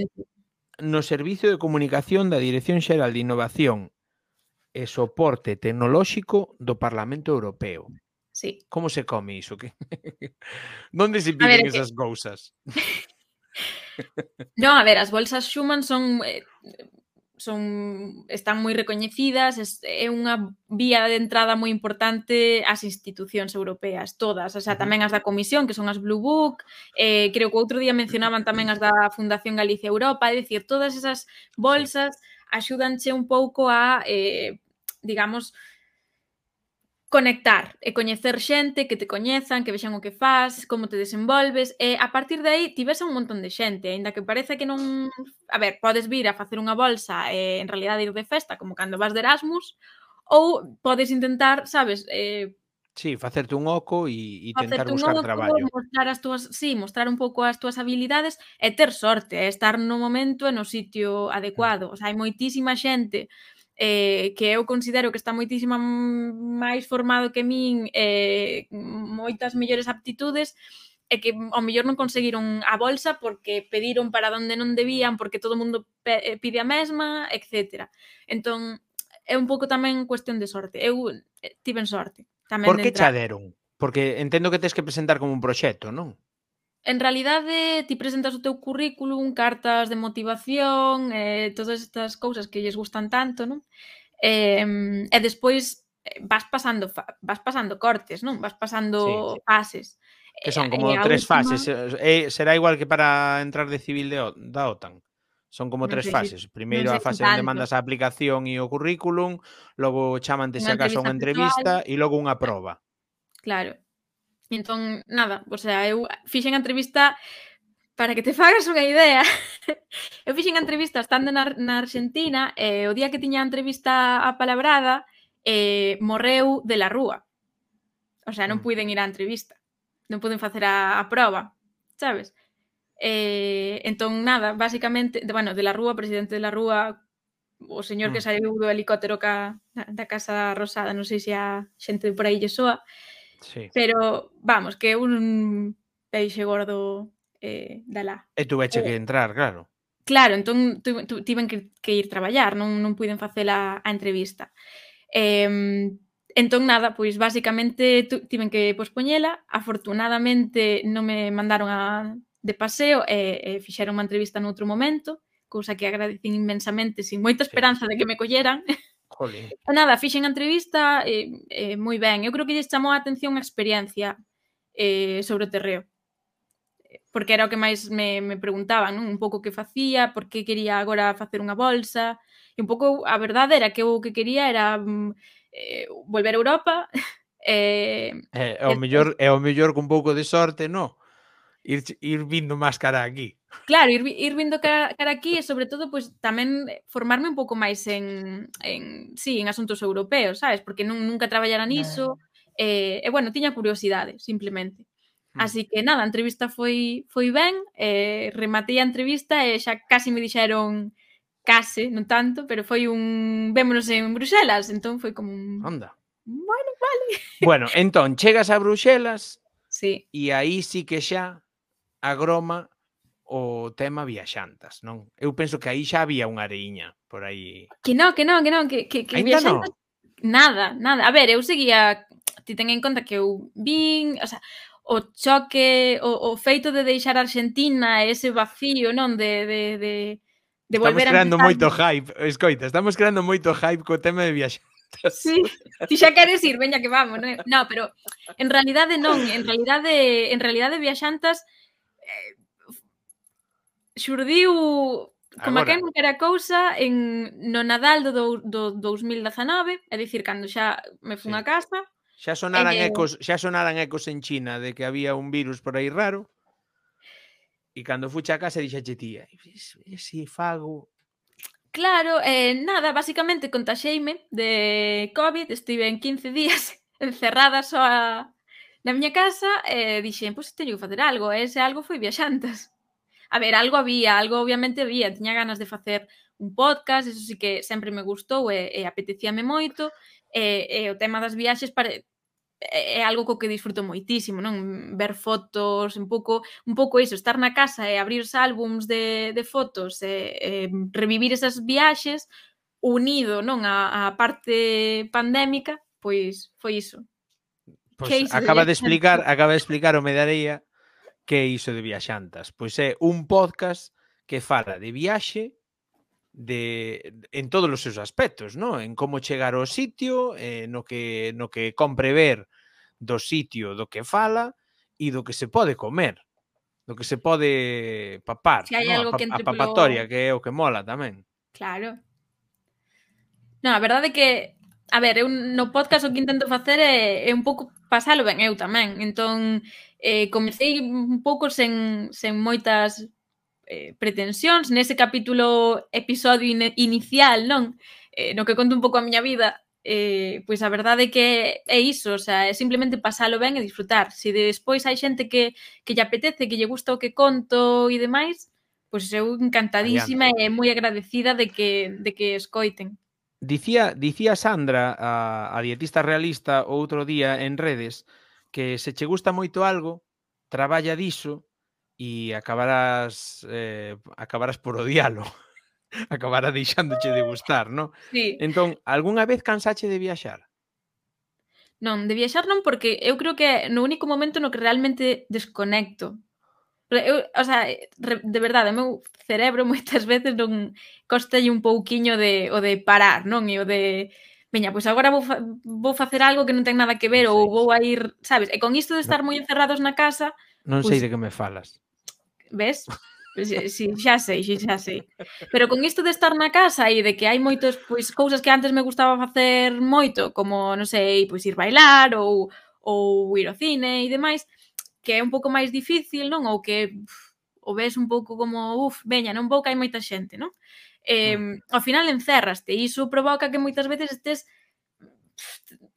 no Servicio de Comunicación da Dirección Xeral de Innovación e Soporte Tecnolóxico do Parlamento Europeo. Sí. Como se come iso? Que... Donde se piden ver, esas que... cousas? non, a ver, as bolsas Schumann son eh, son están moi recoñecidas, é eh, unha vía de entrada moi importante ás institucións europeas, todas, o sea, tamén as da Comisión, que son as Blue Book, eh, creo que outro día mencionaban tamén as da Fundación Galicia Europa, é dicir, todas esas bolsas axúdanche un pouco a, eh, digamos, eh, conectar e coñecer xente que te coñezan, que vexan o que fas, como te desenvolves, e a partir de aí tivese un montón de xente, aínda que parece que non, a ver, podes vir a facer unha bolsa e en realidad ir de festa, como cando vas de Erasmus, ou podes intentar, sabes, eh, Sí, facerte un oco e, e tentar buscar oco, traballo. Mostrar as túas, sí, mostrar un pouco as túas habilidades e ter sorte, e estar no momento e no sitio adecuado. Mm. O sea, hai moitísima xente eh, que eu considero que está moitísima máis formado que min, eh, moitas mellores aptitudes, e que ao mellor non conseguiron a bolsa porque pediron para onde non debían, porque todo o mundo eh, pide a mesma, etc. Entón, é un pouco tamén cuestión de sorte. Eu eh, tiven sorte. Tamén Por que chaderon? Porque entendo que tes que presentar como un proxecto, non? en realidade ti presentas o teu currículum, cartas de motivación, eh, todas estas cousas que lles gustan tanto, non? Eh, e despois eh, vas pasando vas pasando cortes, non? Vas pasando sí, sí. fases. Que son eh, como eh, tres última... fases. Eh, eh, será igual que para entrar de civil de, o da OTAN. Son como non tres fases. Primeiro a fase onde mandas a aplicación e o currículum, logo chamante se acaso unha entrevista e logo unha proba. Claro. Entón, nada, o sea, eu fixen a entrevista para que te fagas unha idea. eu fixen a entrevista estando na, na Argentina e eh, o día que tiña a entrevista a palabrada eh, morreu de la rúa. O sea, non mm. puiden ir á entrevista. Non puden facer a, a prova, sabes? Eh, entón, nada, basicamente, de, bueno, de la rúa, presidente de la rúa, o señor mm. que saiu do helicóptero ca, da Casa Rosada, non sei se a xente por aí lle soa, Sí. Pero vamos, que un peixe gordo eh, da lá. E tuveche eh, que entrar, claro. Claro, entón tu, tu, tiven que, que ir traballar, non, non puiden facer a, a entrevista. Eh, entón, nada, pois basicamente tu, tiven que pospoñela, afortunadamente non me mandaron a, de paseo e, e fixeron unha entrevista noutro momento, cousa que agradecín inmensamente, sin moita esperanza sí. de que me colleran. Jolín. Nada, fixen a entrevista eh, eh, moi ben. Eu creo que lles chamou a atención a experiencia eh, sobre o terreo. Porque era o que máis me, me preguntaban, non? un pouco que facía, por que quería agora facer unha bolsa. E un pouco a verdade era que o que quería era mm, eh, volver a Europa. eh, eh é, o mellor, é o mellor con pouco de sorte, non? Ir, ir vindo máis cara aquí. Claro, ir, ir vindo cara, cara aquí e sobre todo pois tamén formarme un pouco máis en, en sí, en asuntos europeos, sabes? Porque nun, nunca traballara niso eh, e bueno, tiña curiosidade, simplemente. Hmm. Así que nada, a entrevista foi foi ben, eh, rematei a entrevista e xa casi me dixeron case, non tanto, pero foi un vémonos en Bruxelas, entón foi como un Onda. Bueno, vale. Bueno, entón chegas a Bruxelas, Sí. E aí sí que xa a groma o tema viaxantas, non? Eu penso que aí xa había unha areiña por aí. Que non, que non, que non, que, que, que viaxantas... No. Nada, nada. A ver, eu seguía... Ti ten en conta que eu vin... O sea, o choque, o, o feito de deixar Argentina, ese vacío, non? De, de, de, de volver estamos a... creando moito hype, escoita, estamos creando moito hype co tema de viaxantas. Sí, ti xa queres ir, veña que vamos, non? No, pero en realidade non, en realidade en realidade viaxantas eh, xurdiu como Agora. que non era cousa en no Nadal do, do, do 2019, é dicir, cando xa me fun sí. a casa. Xa sonaran e, ecos, xa sonaran ecos en China de que había un virus por aí raro. E cando fuche a casa dixache tía, e si fago Claro, eh, nada, basicamente contaxeime de COVID, estive en 15 días encerrada só a... na miña casa e eh, dixen, pois pues, teño que facer algo, e ese algo foi viaxantas a ver, algo había, algo obviamente había, tiña ganas de facer un podcast, eso sí que sempre me gustou e, e apetecíame moito, e, e o tema das viaxes pare, é algo co que disfruto moitísimo, non? Ver fotos, un pouco, un pouco iso, estar na casa e abrirse álbums de, de fotos e, e revivir esas viaxes unido, non, a, a parte pandémica, pois foi iso. Pois acaba de explicar, acaba de explicar o Medareía que é iso de Viaxantas? Pois é un podcast que fala de viaxe de en todos os seus aspectos, no? En como chegar ao sitio, eh, no que no que compre ver do sitio do que fala e do que se pode comer, do que se pode papar, si no? algo a, que a papatoria, polo... que é o que mola tamén. Claro. Non, a verdade é que a ver, eu no podcast o que intento facer é, é un pouco pasalo ben eu tamén. Entón, Eh, comecei un pouco sen, sen moitas eh, pretensións nese capítulo episodio in, inicial, non? Eh, no que conto un pouco a miña vida, eh, pois a verdade é que é iso, o sea, é simplemente pasalo ben e disfrutar. Se despois hai xente que, que lle apetece, que lle gusta o que conto e demais, pois eu encantadísima e moi agradecida de que, de que escoiten. Dicía, dicía Sandra, a, a dietista realista, outro día en redes, que se che gusta moito algo, traballa diso e acabarás eh, acabarás por odialo. acabará deixándoche de gustar, non? Sí. Entón, algunha vez cansache de viaxar? Non, de viaxar non porque eu creo que é no único momento no que realmente desconecto. Eu, o sea, de verdade, o meu cerebro moitas veces non costalle un pouquiño de o de parar, non? E o de veña, pois agora vou, fa, vou facer algo que non ten nada que ver ou vou a ir, sabes? E con isto de estar moi encerrados na casa... Non sei pois de que me falas. Ves? Pois sí, xa sei, xa sei. Pero con isto de estar na casa e de que hai moitos pois cousas que antes me gustaba facer moito, como, non sei, pois ir bailar ou ou ir ao cine e demais, que é un pouco máis difícil, non? Ou que uf, o ves un pouco como, uf, veña, non vou que hai moita xente, non? eh, mm. ao final encerraste e iso provoca que moitas veces estés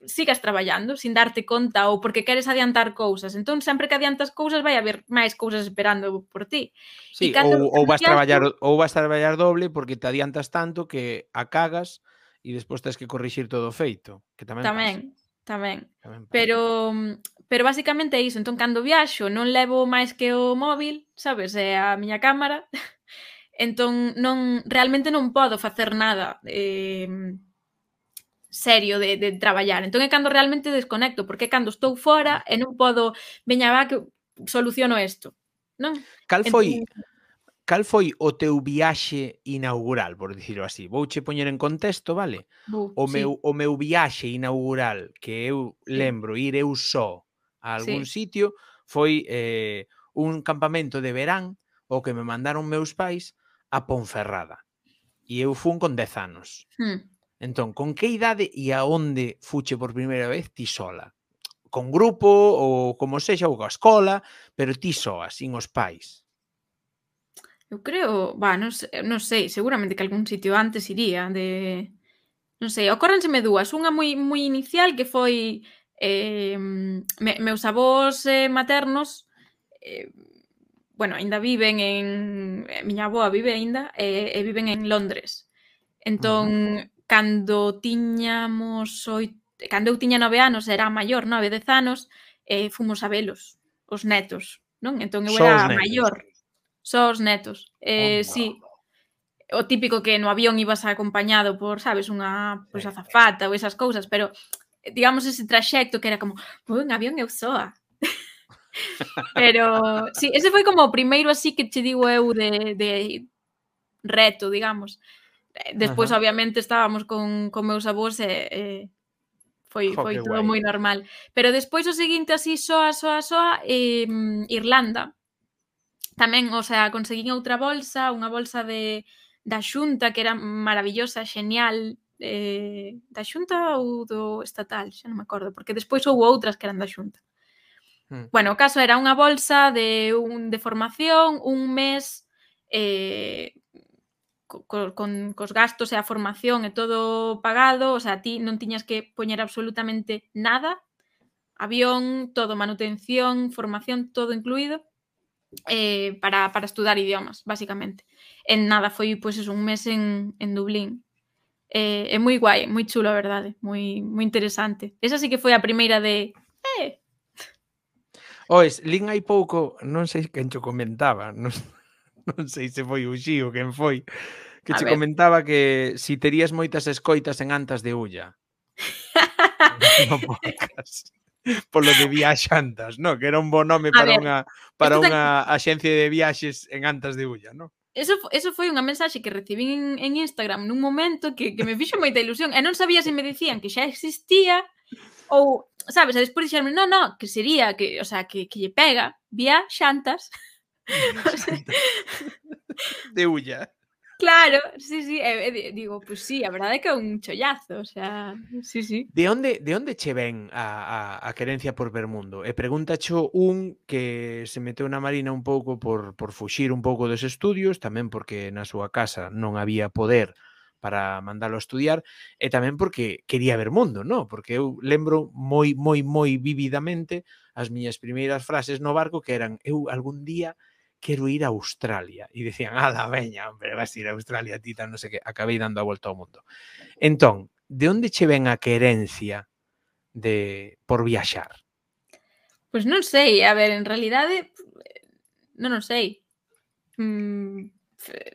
sigas traballando sin darte conta ou porque queres adiantar cousas. Entón, sempre que adiantas cousas vai haber máis cousas esperando por ti. Sí, e ou, ou vas traballar ou vas traballar doble porque te adiantas tanto que a cagas e despois tens que corrixir todo o feito, que tamén Tamén, pasa. tamén. tamén pasa. Pero pero basicamente é iso. Entón, cando viaxo non levo máis que o móvil, sabes, é a miña cámara Entón, non, realmente non podo facer nada eh, serio de, de traballar. Entón é cando realmente desconecto, porque é cando estou fora e non podo, veña va que soluciono isto. Non? Cal foi entón, cal foi o teu viaxe inaugural, por dicirlo así? Vouche poñer en contexto, vale? Uh, o meu sí. o meu viaxe inaugural que eu lembro ir eu só a algún sí. sitio foi eh un campamento de verán o que me mandaron meus pais a Ponferrada. E eu fun con 10 anos. Hmm. Entón, con que idade e aonde fuche por primeira vez ti sola? Con grupo ou como sexa ou coa escola, pero ti soa, sin os pais. Eu creo, va, non, non sei, seguramente que algún sitio antes iría de non sei, ocórrenseme dúas, unha moi moi inicial que foi eh, me, meus avós eh, maternos eh, bueno, aínda viven en eh, miña avoa vive aínda e, e viven en Londres. Entón, uh -huh. cando tiñamos oito, cando eu tiña nove anos, era maior, nove, dez anos, e fomos a velos, os netos, non? Entón eu era maior, só os netos. Eh, oh, sí, o típico que no avión ibas acompañado por, sabes, unha pois, azafata ou esas cousas, pero digamos ese traxecto que era como, vou en avión eu soa. Pero, sí, ese foi como o primeiro así que che digo eu de, de reto, digamos. Despois, Ajá. obviamente, estábamos con, con meus avós e, e foi, jo, foi todo guai. moi normal. Pero despois o seguinte así soa, soa, soa, e, Irlanda. Tamén, o sea, conseguín outra bolsa, unha bolsa de da xunta que era maravillosa, genial, eh, da xunta ou do estatal, xa non me acordo, porque despois houve outras que eran da xunta. Hmm. Bueno, o caso era unha bolsa de un de formación, un mes eh, co, con cos gastos e a formación e todo pagado, o sea, ti non tiñas que poñer absolutamente nada, avión, todo, manutención, formación, todo incluído, eh, para, para estudar idiomas, basicamente. En nada, foi pois, pues, un mes en, en Dublín, eh, é moi guai, moi chulo, a verdade, moi moi interesante. Esa sí que foi a primeira de Ois, lin hai pouco, non sei quen cho comentaba, non, non sei se foi o Xío quen foi, que A che ver. comentaba que si terías moitas escoitas en antas de ulla. no podcast. Polo de viaxantas, no? que era un bo nome para ver, unha para unha axencia de viaxes en antas de ulla, no? Eso, eso foi unha mensaxe que recibín en, en Instagram nun momento que, que me fixo moita ilusión e non sabía se me dicían que xa existía ou sabes, a despois dixerme, non, non, que sería, que, o sea, que, que lle pega, vía xantas. de ulla. Claro, sí, sí, eh, eh, digo, pues sí, a verdade é que é un chollazo, o sea, sí, sí. De onde, de onde che ven a, a, a querencia por ver mundo? E eh, pregúntacho un que se meteu na marina un pouco por, por fuxir un pouco dos estudios, tamén porque na súa casa non había poder para mandalo a estudiar eh, e tamén porque quería ver mundo, ¿no? Porque eu lembro moi, moi, moi vividamente as miñas primeiras frases no barco que eran eu algún día quero ir a Australia. E dicían, ala, veña, hombre, vas ir a Australia, tita, non sei que. Acabei dando a volta ao mundo. Entón, de onde che ven a querencia de por viaxar? Pois pues non sei, a ver, en realidade eh, non non sei. Mm,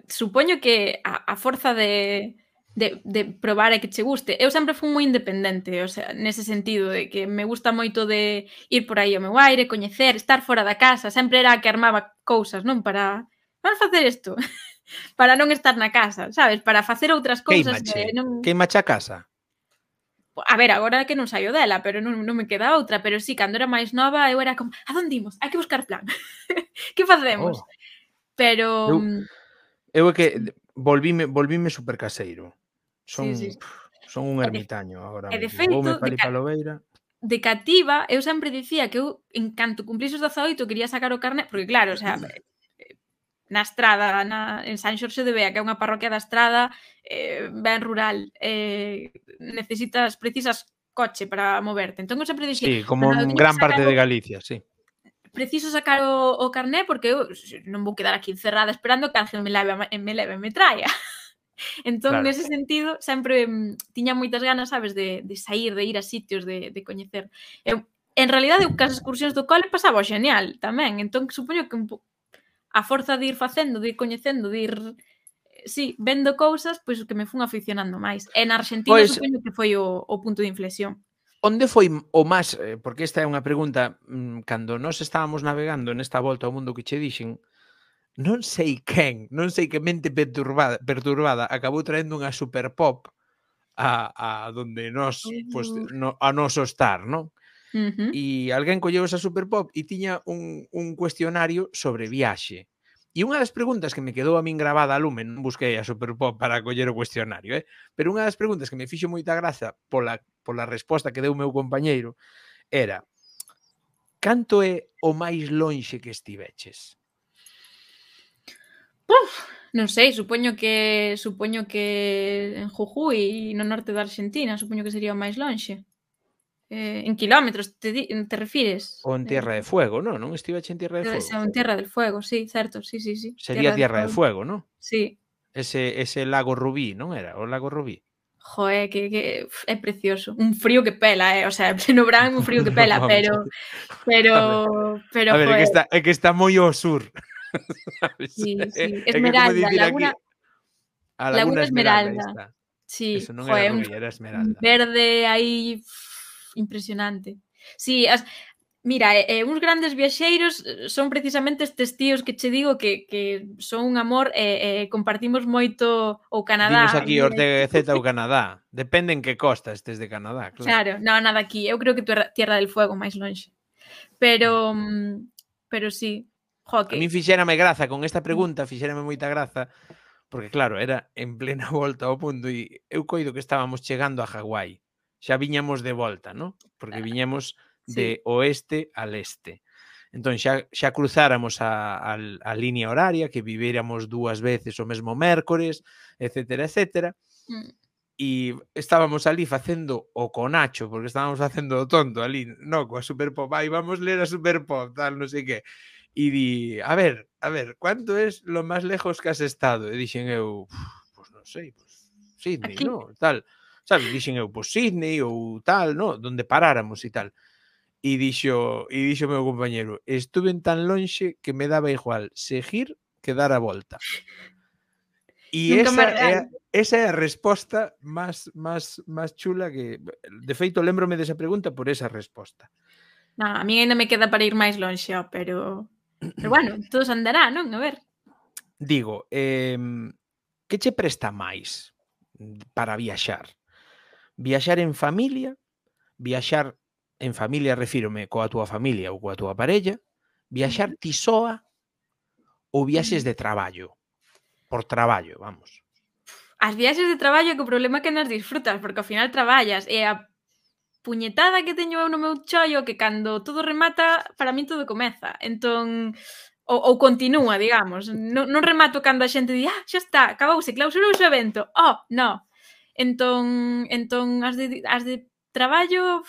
supoño que a, a forza de, de, de probar e que che guste. Eu sempre fui moi independente, o sea, nese sentido de que me gusta moito de ir por aí ao meu aire, coñecer, estar fora da casa, sempre era a que armaba cousas, non? Para vamos facer isto. para non estar na casa, sabes? Para facer outras cousas que non Queimache a casa. A ver, agora que non saio dela, pero non, non me queda outra, pero sí, cando era máis nova eu era como, a donde imos? Hai que buscar plan. que facemos? Oh. Pero eu mm, eu é que volvíme, volvíme super caseiro. Son, sí, sí. Pff, son un ermitaño agora. E de feito, de, ca de cativa, eu sempre dicía que eu, en canto cumplís os 18, quería sacar o carne, porque claro, o sea, eh, na estrada, na, en San Xorxe de Bea, que é unha parroquia da estrada, eh, ben rural, eh, necesitas, precisas coche para moverte. Entón, eu sempre dixía... Sí, como en gran parte de Galicia, sí preciso sacar o, o carné porque eu non vou quedar aquí encerrada esperando que alguén me leve, me leve me traia. Entón, claro. nese sentido, sempre mm, tiña moitas ganas, sabes, de, de sair, de ir a sitios, de, de coñecer. Eu, en realidad, eu cas excursións do cole pasaba genial tamén, entón supoño que un po... a forza de ir facendo, de ir coñecendo, de ir sí, vendo cousas, pois que me fun aficionando máis. En Argentina pois... supoño que foi o, o punto de inflexión. Onde foi o máis, eh, porque esta é unha pregunta, mm, cando nós estábamos navegando nesta volta ao mundo que che dixen, non sei quen, non sei que mente perturbada, perturbada acabou traendo unha super pop a, a donde nós, pues, no, a noso estar, non? Uh -huh. E alguén colleu esa super pop e tiña un, un cuestionario sobre viaxe. E unha das preguntas que me quedou a min gravada a lume, non busquei a Superpop para coller o cuestionario, eh? pero unha das preguntas que me fixo moita graza pola pola resposta que deu o meu compañeiro, era canto é o máis lonxe que estiveches? Uf, non sei, supoño que supoño que en Jujuy, no norte da Argentina, supoño que sería o máis lonxe. Eh, en kilómetros te, te refires? O en eh. Tierra de Fuego, non? Non estiveche en Tierra de Fuego? O en Tierra del Fuego, sí, certo, sí, sí, sí. Sería Tierra, Tierra de, Fuego. de Fuego, non? Sí. Ese, ese lago Rubí, non era? O lago Rubí. Joe, que, que é precioso. Un frío que pela, eh? O sea, no verán un frío que pela, no, pero pero pero A ver, é que está que está moi ao sur. Sí, sí. Esmeralda, Laguna, aquí, a Laguna, Laguna Esmeralda. Esmeralda sí, Eso Joder, era rubia, era Esmeralda. Verde aí impresionante. Sí, Mira, eh, uns grandes viaxeiros eh, son precisamente estes tíos que che digo que, que son un amor e eh, eh, compartimos moito o Canadá. Dinos aquí Ortega Z o Canadá. Depende en que costa estes de Canadá, claro. Claro, no, nada aquí. Eu creo que Tierra del Fuego máis lonxe. Pero mm, pero sí, jo, que... A mí fixérame graza con esta pregunta, fixérame moita graza, porque claro, era en plena volta ao mundo e eu coido que estábamos chegando a Hawái. Xa viñamos de volta, ¿no? Porque ah. viñamos de sí. oeste al este. Entón xa, xa cruzáramos a, a, a línea horaria, que vivéramos dúas veces o mesmo mércores, etc. etc. Mm. E estábamos ali facendo o conacho, porque estábamos facendo o tonto ali, no, coa superpop, aí vamos ler a superpop, tal, non sei que. E di, a ver, a ver, ¿cuánto es lo más lejos que has estado? E dixen eu, pues non sei, pues, Sydney, Aquí. no, tal. Sabes, dixen eu, pues Sydney ou tal, no, donde paráramos e tal. E dixo, e dixo meu compañero, estuve tan lonxe que me daba igual seguir que dar a volta. E esa é, esa é a resposta máis máis máis chula que de feito lembrome desa pregunta por esa resposta. Non, a mí ainda me queda para ir máis lonxe, pero pero bueno, todo se andará, non? A ver. Digo, eh, que che presta máis para viaxar? Viaxar en familia, viaxar en familia refírome coa túa familia ou coa túa parella, viaxar ti soa ou viaxes de traballo? Por traballo, vamos. As viaxes de traballo que o problema é que nas disfrutas, porque ao final traballas e a puñetada que teño eu no meu chollo que cando todo remata, para min todo comeza. Entón, ou, ou continúa, digamos. Non, non remato cando a xente di, ah, xa está, acabouse, clausurou o evento. Oh, no. Entón, entón as de, as de traballo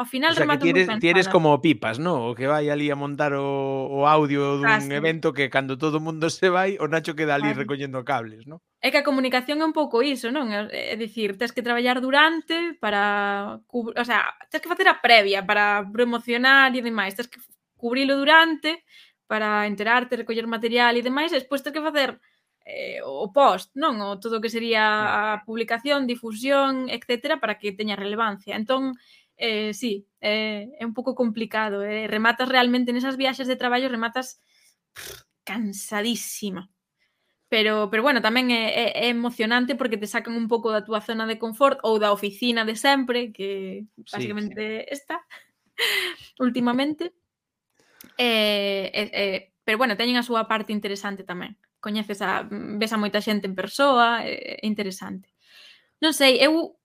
Ao final o sea, que tienes, tienes como pipas, ¿no? O que vai ali a montar o, o audio dun ah, Casi. evento que cando todo o mundo se vai, o Nacho queda ali claro. recollendo cables, ¿no? É que a comunicación é un pouco iso, non? É dicir, tens que traballar durante para... O sea, tens que facer a previa para promocionar e demais. Tens que cubrilo durante para enterarte, recoller material e demais. E despois tens que facer eh, o post, non? O todo o que sería a publicación, difusión, etcétera, para que teña relevancia. Entón, eh, sí, eh, é un pouco complicado. Eh? Rematas realmente nesas viaxes de traballo, rematas pff, cansadísima. Pero, pero bueno, tamén é, é, é emocionante porque te sacan un pouco da túa zona de confort ou da oficina de sempre, que basicamente sí, sí. está últimamente. Eh, eh, eh, pero bueno, teñen a súa parte interesante tamén. Coñeces a, ves a moita xente en persoa, é eh, eh, interesante. Non sei, eu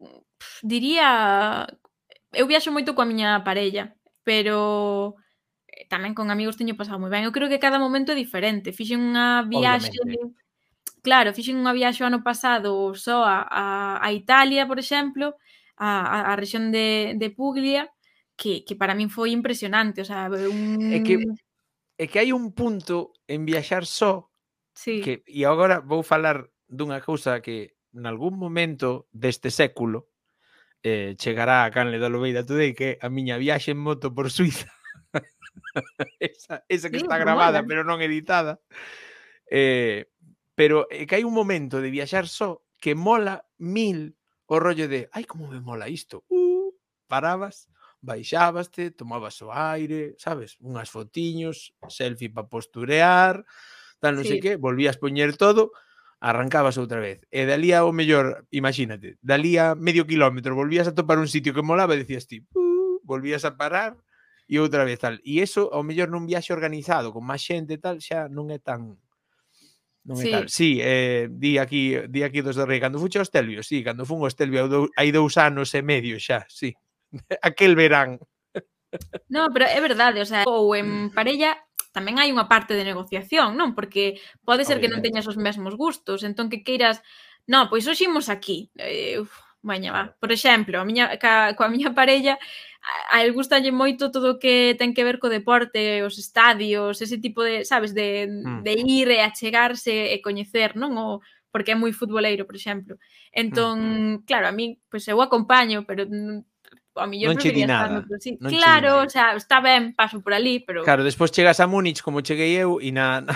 pff, diría eu viaxo moito coa miña parella, pero eh, tamén con amigos teño pasado moi ben. Eu creo que cada momento é diferente. Fixen unha viaxe... Obviamente. Claro, fixen unha viaxe o ano pasado só a, a, a Italia, por exemplo, a, a, a rexión de, de Puglia, que, que para min foi impresionante. O sea, un... É que, é que hai un punto en viaxar só sí. que, e agora vou falar dunha cousa que en algún momento deste século eh, chegará a Canle da Lobeira Today, que é a miña viaxe en moto por Suiza. esa, esa que sí, está grabada bueno. pero non editada. Eh, pero é eh, que hai un momento de viaxar só que mola mil o rollo de, ai, como me mola isto. Uh, parabas, baixabaste, tomabas o aire, sabes, unhas fotiños, selfie para posturear, tal non sí. sei que, volvías poñer todo arrancabas outra vez. E dalía o mellor, imagínate, dalía medio kilómetro, volvías a topar un sitio que molaba e decías ti, uh, volvías a parar e outra vez tal. E eso, ao mellor nun viaxe organizado, con máis xente e tal, xa non é tan Non sí. é tal. Sí, eh, di aquí, di aquí dos de Rei, cando fuche ao Estelvio, sí, cando fun ao Estelvio hai dous anos e medio xa, sí. Aquel verán. No, pero é verdade, o sea, ou en mm. parella tamén hai unha parte de negociación, non? Porque pode ser que non teñas os mesmos gustos, entón que queiras, non, pois hoxe imos aquí. Eh, uf, Baña, va. Por exemplo, a miña, ca, coa miña parella a, a el gustalle moito todo o que ten que ver co deporte, os estadios, ese tipo de, sabes, de, mm. de ir e achegarse e coñecer, non? O, porque é moi futboleiro, por exemplo. Mm, entón, claro, a mí, pois pues, eu acompaño, pero a mí non che di nada. Sí. Non claro, o sea, está ben, paso por ali, pero... Claro, despois chegas a Múnich como cheguei eu e na, na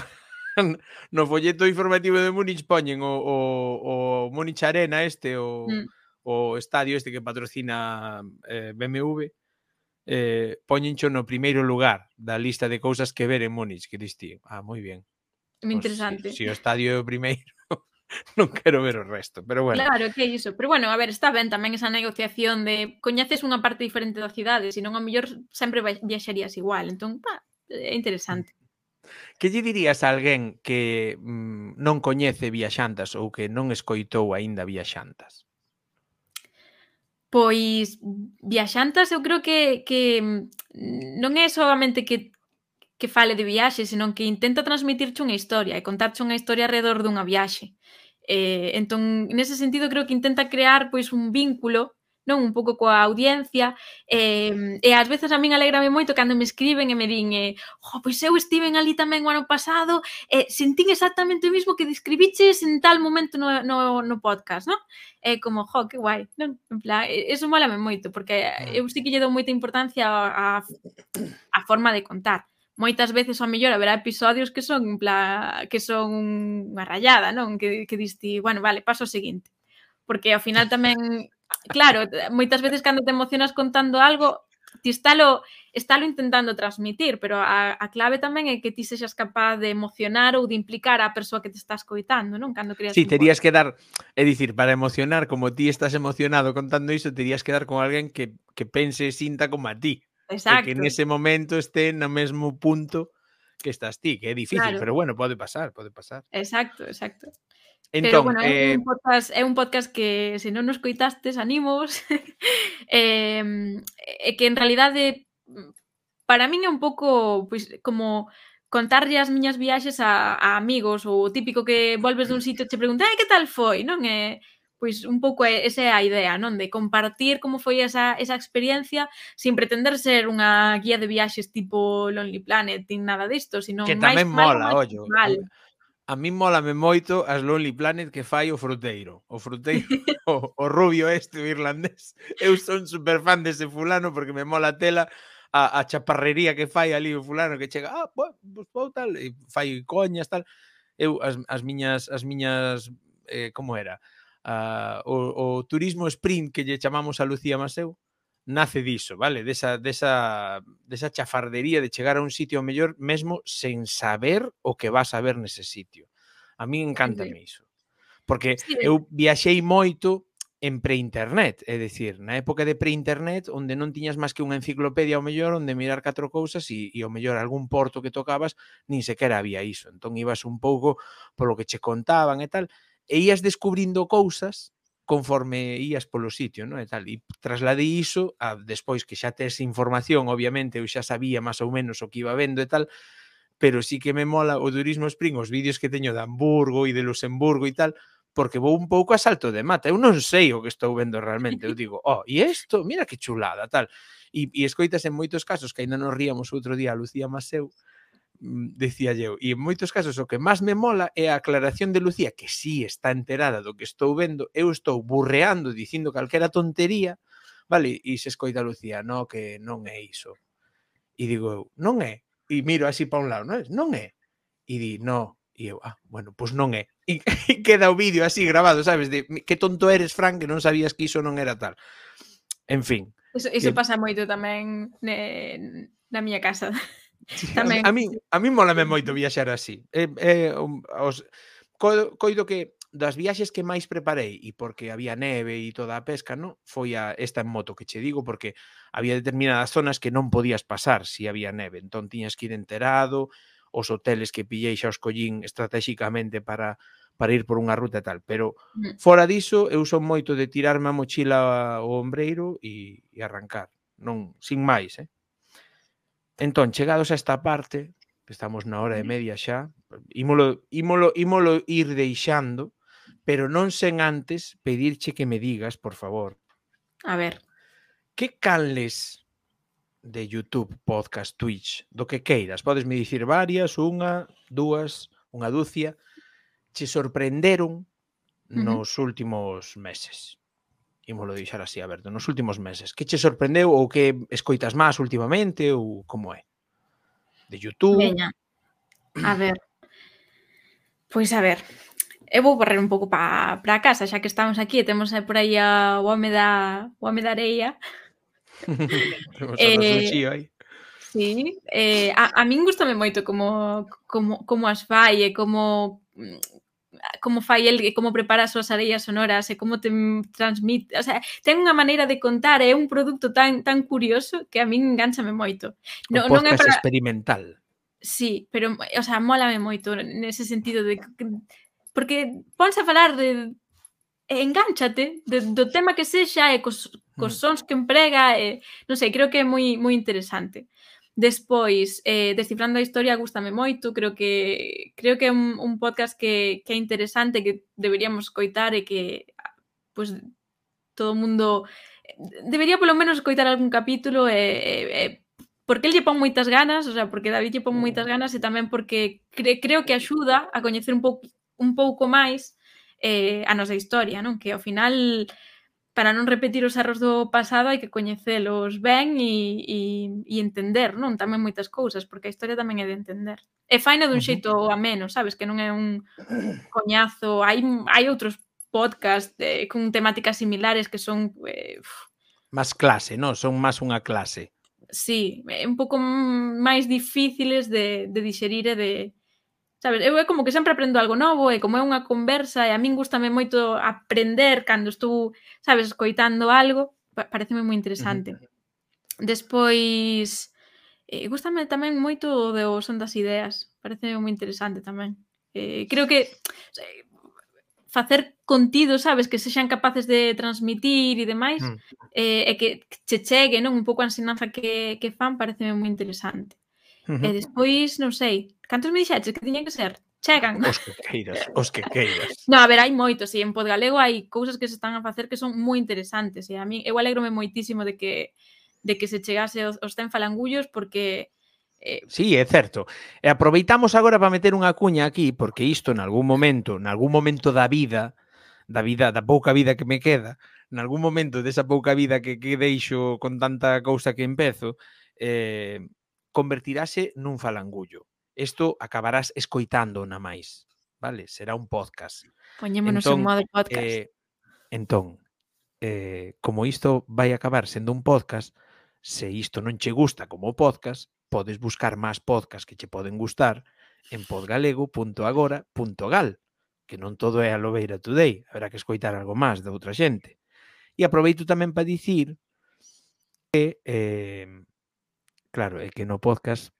no folleto informativo de Múnich poñen o, o, o Múnich Arena este, o, mm. o estadio este que patrocina eh, BMW, eh, poñencho no primeiro lugar da lista de cousas que ver en Múnich, que diste. Ah, moi bien. Moi interesante. Si, si o estadio é o primeiro. non quero ver o resto, pero bueno. Claro, que é iso. Pero bueno, a ver, está ben tamén esa negociación de coñeces unha parte diferente da cidade, senón a mellor sempre viaxarías igual. Entón, pa, é interesante. Que lle dirías a alguén que mm, non coñece viaxantas ou que non escoitou aínda viaxantas? Pois viaxantas eu creo que, que mm, non é solamente que que fale de viaxe, senón que intenta transmitirche unha historia e contarche unha historia alrededor dunha viaxe. Eh, entón, nese sentido, creo que intenta crear pois un vínculo non un pouco coa audiencia eh, e ás veces a min alegrame moito cando me escriben e me din eh, pois eu estiven ali tamén o ano pasado e eh, sentín exactamente o mismo que describiches en tal momento no, no, no podcast, non? É eh, como, jo, que guai, non? En plan, eso molame moito porque mm. eu sí que lle dou moita importancia a, a forma de contar moitas veces ao mellor haberá episodios que son en pla, que son unha rayada, non? Que, que diste, bueno, vale, paso ao seguinte. Porque ao final tamén, claro, moitas veces cando te emocionas contando algo, ti estalo, estálo intentando transmitir, pero a, a clave tamén é que ti sexas capaz de emocionar ou de implicar a persoa que te estás coitando, non? Cando creas Sí, terías que dar, é dicir, para emocionar como ti estás emocionado contando iso, terías que dar con alguén que, que pense e sinta como a ti. Exacto. E que nese momento este no mesmo punto que estás ti, que é difícil, claro. pero bueno, pode pasar, pode pasar. Exacto, exacto. Entón, pero, bueno, eh... é, un podcast, é un podcast que se non nos coitastes, animos. eh, é que en realidade eh, para min é un pouco pois, como contarlle as miñas viaxes a, a amigos ou o típico que volves dun sitio e che pregunta, "Ai, que tal foi?", non é pois un pouco esa é a idea, non? De compartir como foi esa, esa experiencia sin pretender ser unha guía de viaxes tipo Lonely Planet, nin nada disto, sino que máis mola, máis ollo. Mal. A mí molame moito as Lonely Planet que fai o Fruteiro. O Fruteiro, o, o rubio este o irlandés. Eu son superfan dese fulano porque me mola a tela a, a chaparrería que fai ali o fulano que chega, ah, pues, pues, vou tal, e fai coñas, tal. Eu, as, as miñas, as miñas, eh, como era? uh, o, o turismo sprint que lle chamamos a Lucía Maseu nace diso, vale? Desa, desa, desa chafardería de chegar a un sitio mellor mesmo sen saber o que vas a ver nese sitio. A mí encantame iso. Porque eu viaxei moito en preinternet, é dicir, na época de preinternet, onde non tiñas máis que unha enciclopedia ao mellor, onde mirar catro cousas e, e ao mellor algún porto que tocabas, nin sequera había iso. Entón ibas un pouco polo que che contaban e tal, e ías descubrindo cousas conforme ías polo sitio, non? E tal, e trasladei iso a despois que xa tes información, obviamente, eu xa sabía máis ou menos o que iba vendo e tal, pero sí que me mola o turismo spring, os vídeos que teño de Hamburgo e de Luxemburgo e tal, porque vou un pouco a salto de mata, eu non sei o que estou vendo realmente, eu digo, oh, e isto, mira que chulada, tal. E, e escoitas en moitos casos, que ainda nos ríamos outro día a Lucía Maseu, Mm, dicía eu, e en moitos casos o que máis me mola é a aclaración de Lucía, que si sí está enterada do que estou vendo, eu estou burreando dicindo calquera tontería, vale, e se escoita Lucía, no, que non é iso. E digo eu, non é? E miro así para un lado, non é? Non é? E di, no. E eu, ah, bueno, pois non é. E, e queda o vídeo así grabado, sabes? De, que tonto eres, Fran, que non sabías que iso non era tal. En fin. Iso, iso que... pasa moito tamén ne, na miña casa. Tamén. A, a, mí a mí molame moito viaxar así. Eh, eh, um, os, co, coido que das viaxes que máis preparei e porque había neve e toda a pesca, non? Foi a esta en moto que che digo porque había determinadas zonas que non podías pasar se si había neve, entón tiñas que ir enterado, os hoteles que pillei xa os collín estratégicamente para para ir por unha ruta e tal, pero mm. fora diso eu son moito de tirarme a mochila ao ombreiro e, e arrancar, non sin máis, eh? Entón, chegados a esta parte, estamos na hora e media xa, ímolo, ímolo, ímolo ir deixando, pero non sen antes pedirche que me digas, por favor. A ver. Que canles de YouTube, podcast, Twitch, do que queiras, podes me dicir varias, unha, dúas, unha dúcia, che sorprenderon nos uh -huh. últimos meses? ímolo deixar así, aberto, nos últimos meses. Que che sorprendeu ou que escoitas máis últimamente ou como é? De YouTube? Veña. A ver. Pois a ver, eu vou barrer un pouco para pa casa, xa que estamos aquí e temos por aí a, o home da, o home da areia. temos a eh, aí. Sí, eh, a, a min gustame moito como, como, como as fai e como como fai el e como prepara as súas areias sonoras e como te transmite, o sea, ten unha maneira de contar, é un produto tan tan curioso que a min enganchame moito. No, non é para... experimental. Sí, pero, o sea, mólame moito nese sentido de porque ponse a falar de engánchate de, do tema que sexa e cos, cos mm. sons que emprega e, non sei, creo que é moi moi interesante. Despois, eh, Descifrando a Historia gustame moito, creo que creo que é un, un podcast que, que é interesante, que deberíamos coitar e que pues, todo mundo debería polo menos coitar algún capítulo e, e, e porque el lle pon moitas ganas, o sea, porque David lle pon mm. moitas ganas e tamén porque cre, creo que axuda a coñecer un pouco un pouco máis eh, a nosa historia, non? Que ao final para non repetir os erros do pasado hai que coñecelos ben e, e, e entender, non? Tamén moitas cousas, porque a historia tamén é de entender. E faina dun xeito ameno, sabes? Que non é un coñazo. Hai, hai outros podcast eh, con temáticas similares que son... Eh, más clase, non? Son máis unha clase. Sí, un pouco máis difíciles de, de digerir e de, Sabes, eu é como que sempre aprendo algo novo e como é unha conversa e a min gustame moito aprender cando estou, sabes, escoitando algo, pareceme moi interesante. Uh -huh. Despois, eh, gustame tamén moito o de o son das ideas, pareceme moi interesante tamén. Eh, creo que facer contido, sabes, que sexan capaces de transmitir e demais, mm. eh, e que che chegue, non? Un pouco a ensinanza que, que fan, pareceme moi interesante. Uh -huh. E despois, non sei, Cantos me dixeches que tiñan que ser? Chegan. Os que queiras, os que queiras. No, a ver, hai moitos, e en Podgalego hai cousas que se están a facer que son moi interesantes, e a mí eu alegrome moitísimo de que de que se chegase os ten 100 falangullos porque Eh... Sí, é certo. E aproveitamos agora para meter unha cuña aquí, porque isto en algún momento, en algún momento da vida, da vida, da pouca vida que me queda, en algún momento desa pouca vida que, que deixo con tanta cousa que empezo, eh, convertirase nun falangullo isto acabarás escoitando na máis, vale? Será un podcast. Poñémonos entón, en modo podcast. Eh, entón, eh, como isto vai acabar sendo un podcast, se isto non che gusta como podcast, podes buscar máis podcast que che poden gustar en podgalego.agora.gal, que non todo é a Lobeira Today, habrá que escoitar algo máis de outra xente. E aproveito tamén para dicir que, eh, claro, é que no podcast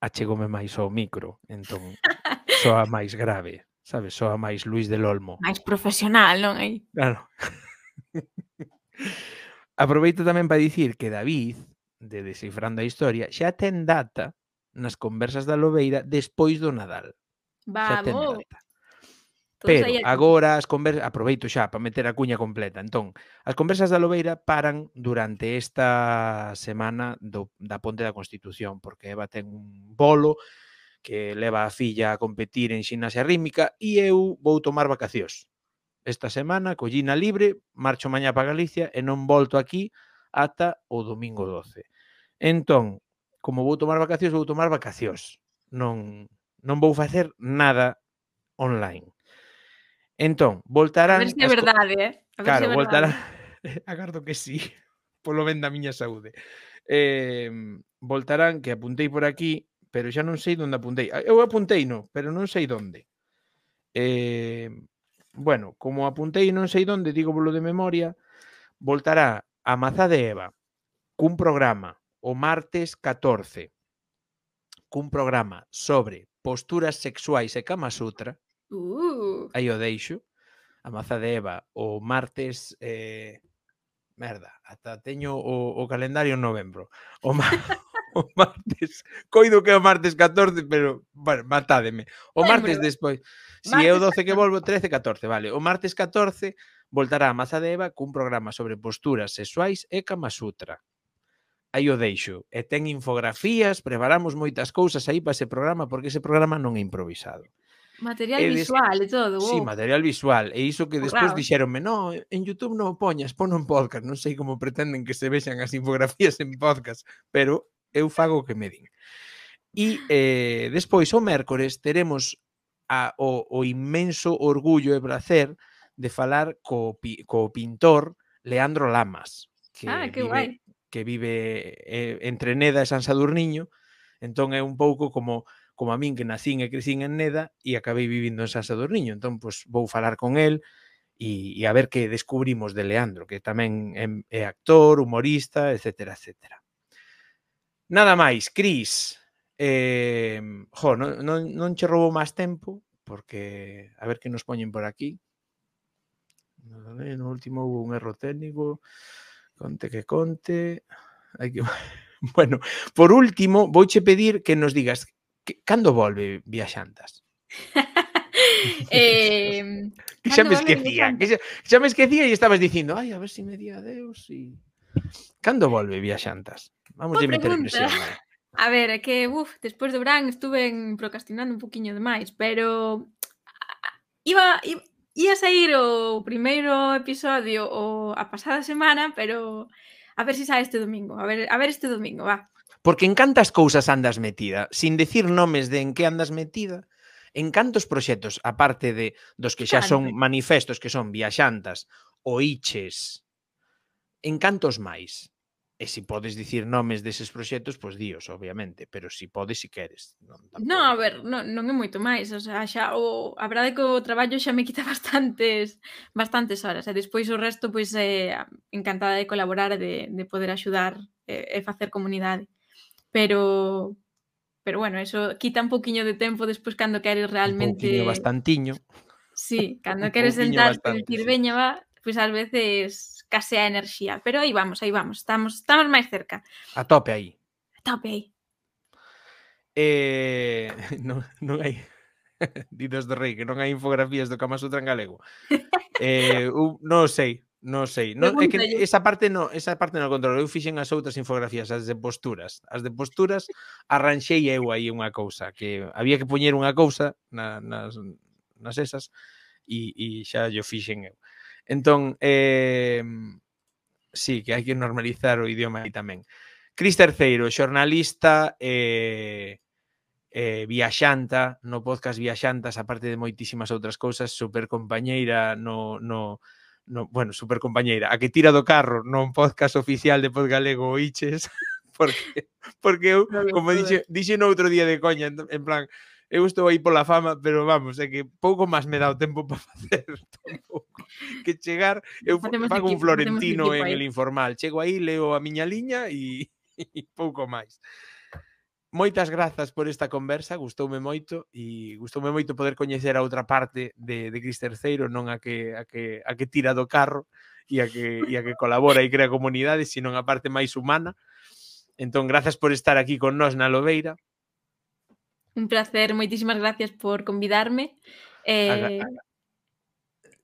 achegome máis ao micro, entón soa máis grave, sabes? Soa máis Luis del Olmo. Máis profesional, non aí? Claro. Aproveito tamén para dicir que David, de Descifrando a Historia, xa ten data nas conversas da Lobeira despois do Nadal. Vamos. Xa ten data. Pero agora as conversas, aproveito xa para meter a cuña completa. Entón, as conversas da Lobeira paran durante esta semana do, da Ponte da Constitución, porque Eva ten un bolo que leva a filla a competir en xinasia rítmica e eu vou tomar vacacións. Esta semana collina libre, marcho mañá para Galicia e non volto aquí ata o domingo 12. Entón, como vou tomar vacacións, vou tomar vacacións. Non non vou facer nada online. Entón, voltarán... A ver se é verdade, eh? A ver claro, se voltarán... Agardo que sí, polo ben da miña saúde. Eh, voltarán, que apuntei por aquí, pero xa non sei onde apuntei. Ah, eu apuntei, no, pero non sei onde. Eh, bueno, como apuntei non sei onde, digo polo de memoria, voltará a Mazá de Eva cun programa o martes 14 cun programa sobre posturas sexuais e Kama Sutra Uh. Aí o deixo. A maza de Eva o martes eh, merda, ata teño o, o calendario en novembro. O, ma... o martes, coido que é o martes 14, pero bueno, matádeme. O martes despois, si é o 12 que volvo, 13, 14, vale. O martes 14 voltará a Maza de Eva cun programa sobre posturas sexuais e Kama Sutra. Aí o deixo. E ten infografías, preparamos moitas cousas aí para ese programa, porque ese programa non é improvisado. Material e visual e todo. Wow. Sí, material visual. E iso que oh, despois claro. dixeronme, no, en Youtube non o poñas, pon un podcast. Non sei como pretenden que se vexan as infografías en podcast, pero eu fago o que me din. E eh, despois, o mércores, teremos a, o, o inmenso orgullo e placer de falar co, co pintor Leandro Lamas. Que ah, que vive, guai. Que vive eh, entre Neda e San Sadurniño, Entón é un pouco como como a min que nacín e crecín en Neda e acabei vivindo en Sansa do Niño. Entón, pois, vou falar con el e, e a ver que descubrimos de Leandro, que tamén é, é actor, humorista, etc. etc. Nada máis, Cris, eh, jo, non, non, non che roubo máis tempo, porque a ver que nos poñen por aquí. No último hubo un erro técnico, conte que conte. Hai que... Bueno, por último, vouche pedir que nos digas Que, cando volve Viaxantas? eh, que xa me esquecía, que xa, xa me esquecía e estabas dicindo, ai, a ver se si me di adeus e... Cando volve Viaxantas? Vamos a meter presión. Eh? A ver, é que, uf, despois do Bran estuve procrastinando un poquinho demais, pero iba, iba ia sair o primeiro episodio o a pasada semana, pero a ver se si sai este domingo, a ver, a ver este domingo, va. Porque en cantas cousas andas metida, sin decir nomes de en que andas metida, en cantos proxectos, aparte de dos que xa son manifestos, que son viaxantas, o iches, en cantos máis? E se podes dicir nomes deses proxectos, pois díos, obviamente, pero se podes, se queres. Non, tampouco. non a ver, non, non é moito máis, o sea, xa o, a verdade que o traballo xa me quita bastantes bastantes horas, e despois o resto, pois, eh, encantada de colaborar, de, de poder axudar e, e facer comunidade pero pero bueno, eso quita un poquinho de tempo despois cando queres realmente... Un bastantiño. Sí, cando queres sentarte e dicir, veña, va, pois pues, ás veces case a enerxía, pero aí vamos, aí vamos, estamos estamos máis cerca. A tope aí. A tope aí. Eh, non, non hai Didos do Rei, que non hai infografías do Kama Sutra en galego. Eh, un, non sei, Non sei, non, é que esa parte non, esa parte non controlo. Eu fixen as outras infografías, as de posturas. As de posturas arranxei eu aí unha cousa que había que poñer unha cousa na, nas, nas esas e, e xa yo fixen eu. Entón, eh, sí, que hai que normalizar o idioma aí tamén. Cris Terceiro, xornalista e eh, eh, viaxanta, no podcast Viaxantas, aparte de moitísimas outras cousas, super compañeira no, no, no, bueno, super compañeira, a que tira do carro non podcast oficial de Podgalego Iches, porque, porque eu, como dixe, dixe no outro día de coña, en plan, eu estou aí pola fama, pero vamos, é que pouco máis me dá o tempo para facer tampouco. que chegar, eu facemos fago equipo, un florentino en el informal, chego aí, leo a miña liña e, e pouco máis moitas grazas por esta conversa, gustoume moito e gustoume moito poder coñecer a outra parte de, de Cris Terceiro, non a que, a, que, a que tira do carro e a que, e a que colabora e crea comunidades, sino a parte máis humana. Entón, grazas por estar aquí con nós na Lobeira. Un placer, moitísimas gracias por convidarme. Eh, a, a,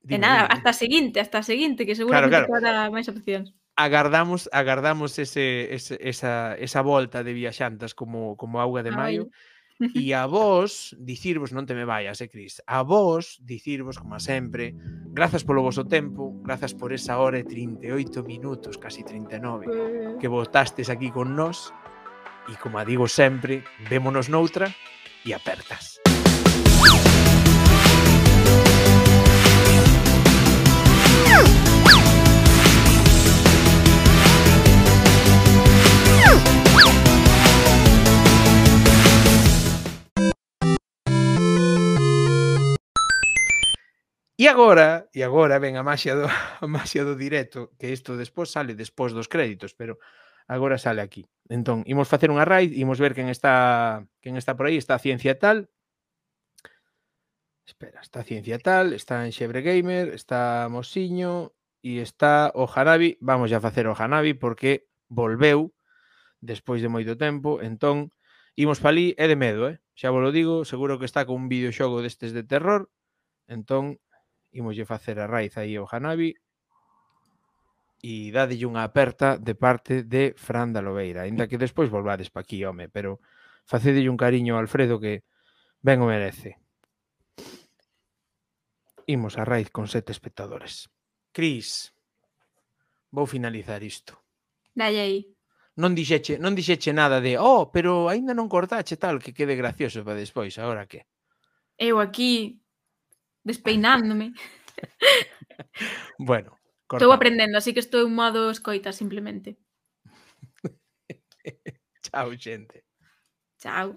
Dime, e nada, dime. hasta a seguinte, hasta a seguinte, que seguramente claro, claro. habrá máis opcións agardamos agardamos ese, ese, esa, esa volta de viaxantas como, como auga de maio e a vos dicirvos non te me vayas, eh, Cris a vos dicirvos, como sempre grazas polo voso tempo grazas por esa hora e 38 minutos casi 39 que votastes aquí con nós e como digo sempre, vémonos noutra e apertas E agora, e agora ven a maxia do, a maxia do directo, que isto despois sale despois dos créditos, pero agora sale aquí. Entón, imos facer unha raid, imos ver quen está quen está por aí, está a Ciencia Tal. Espera, está a Ciencia Tal, está en Xebre Gamer, está Mosiño e está o Hanabi. Vamos a facer o Hanabi porque volveu despois de moito tempo, entón imos palí é de medo, eh? Xa vos lo digo, seguro que está con un videoxogo destes de terror, entón imoslle facer a raíz aí ao Hanabi e dadelle unha aperta de parte de Fran da Lobeira, aínda que despois volvades pa aquí, home, pero facedelle un cariño a Alfredo que ben o merece. Imos a raíz con sete espectadores. Cris, vou finalizar isto. Dalle aí. Non dixeche, non dixeche nada de, oh, pero aínda non cortache tal, que quede gracioso para despois, agora que? Eu aquí despeinándome. bueno, Cortamos. Estou aprendendo, así que estou en modo escoita simplemente. Chao, xente. Chao.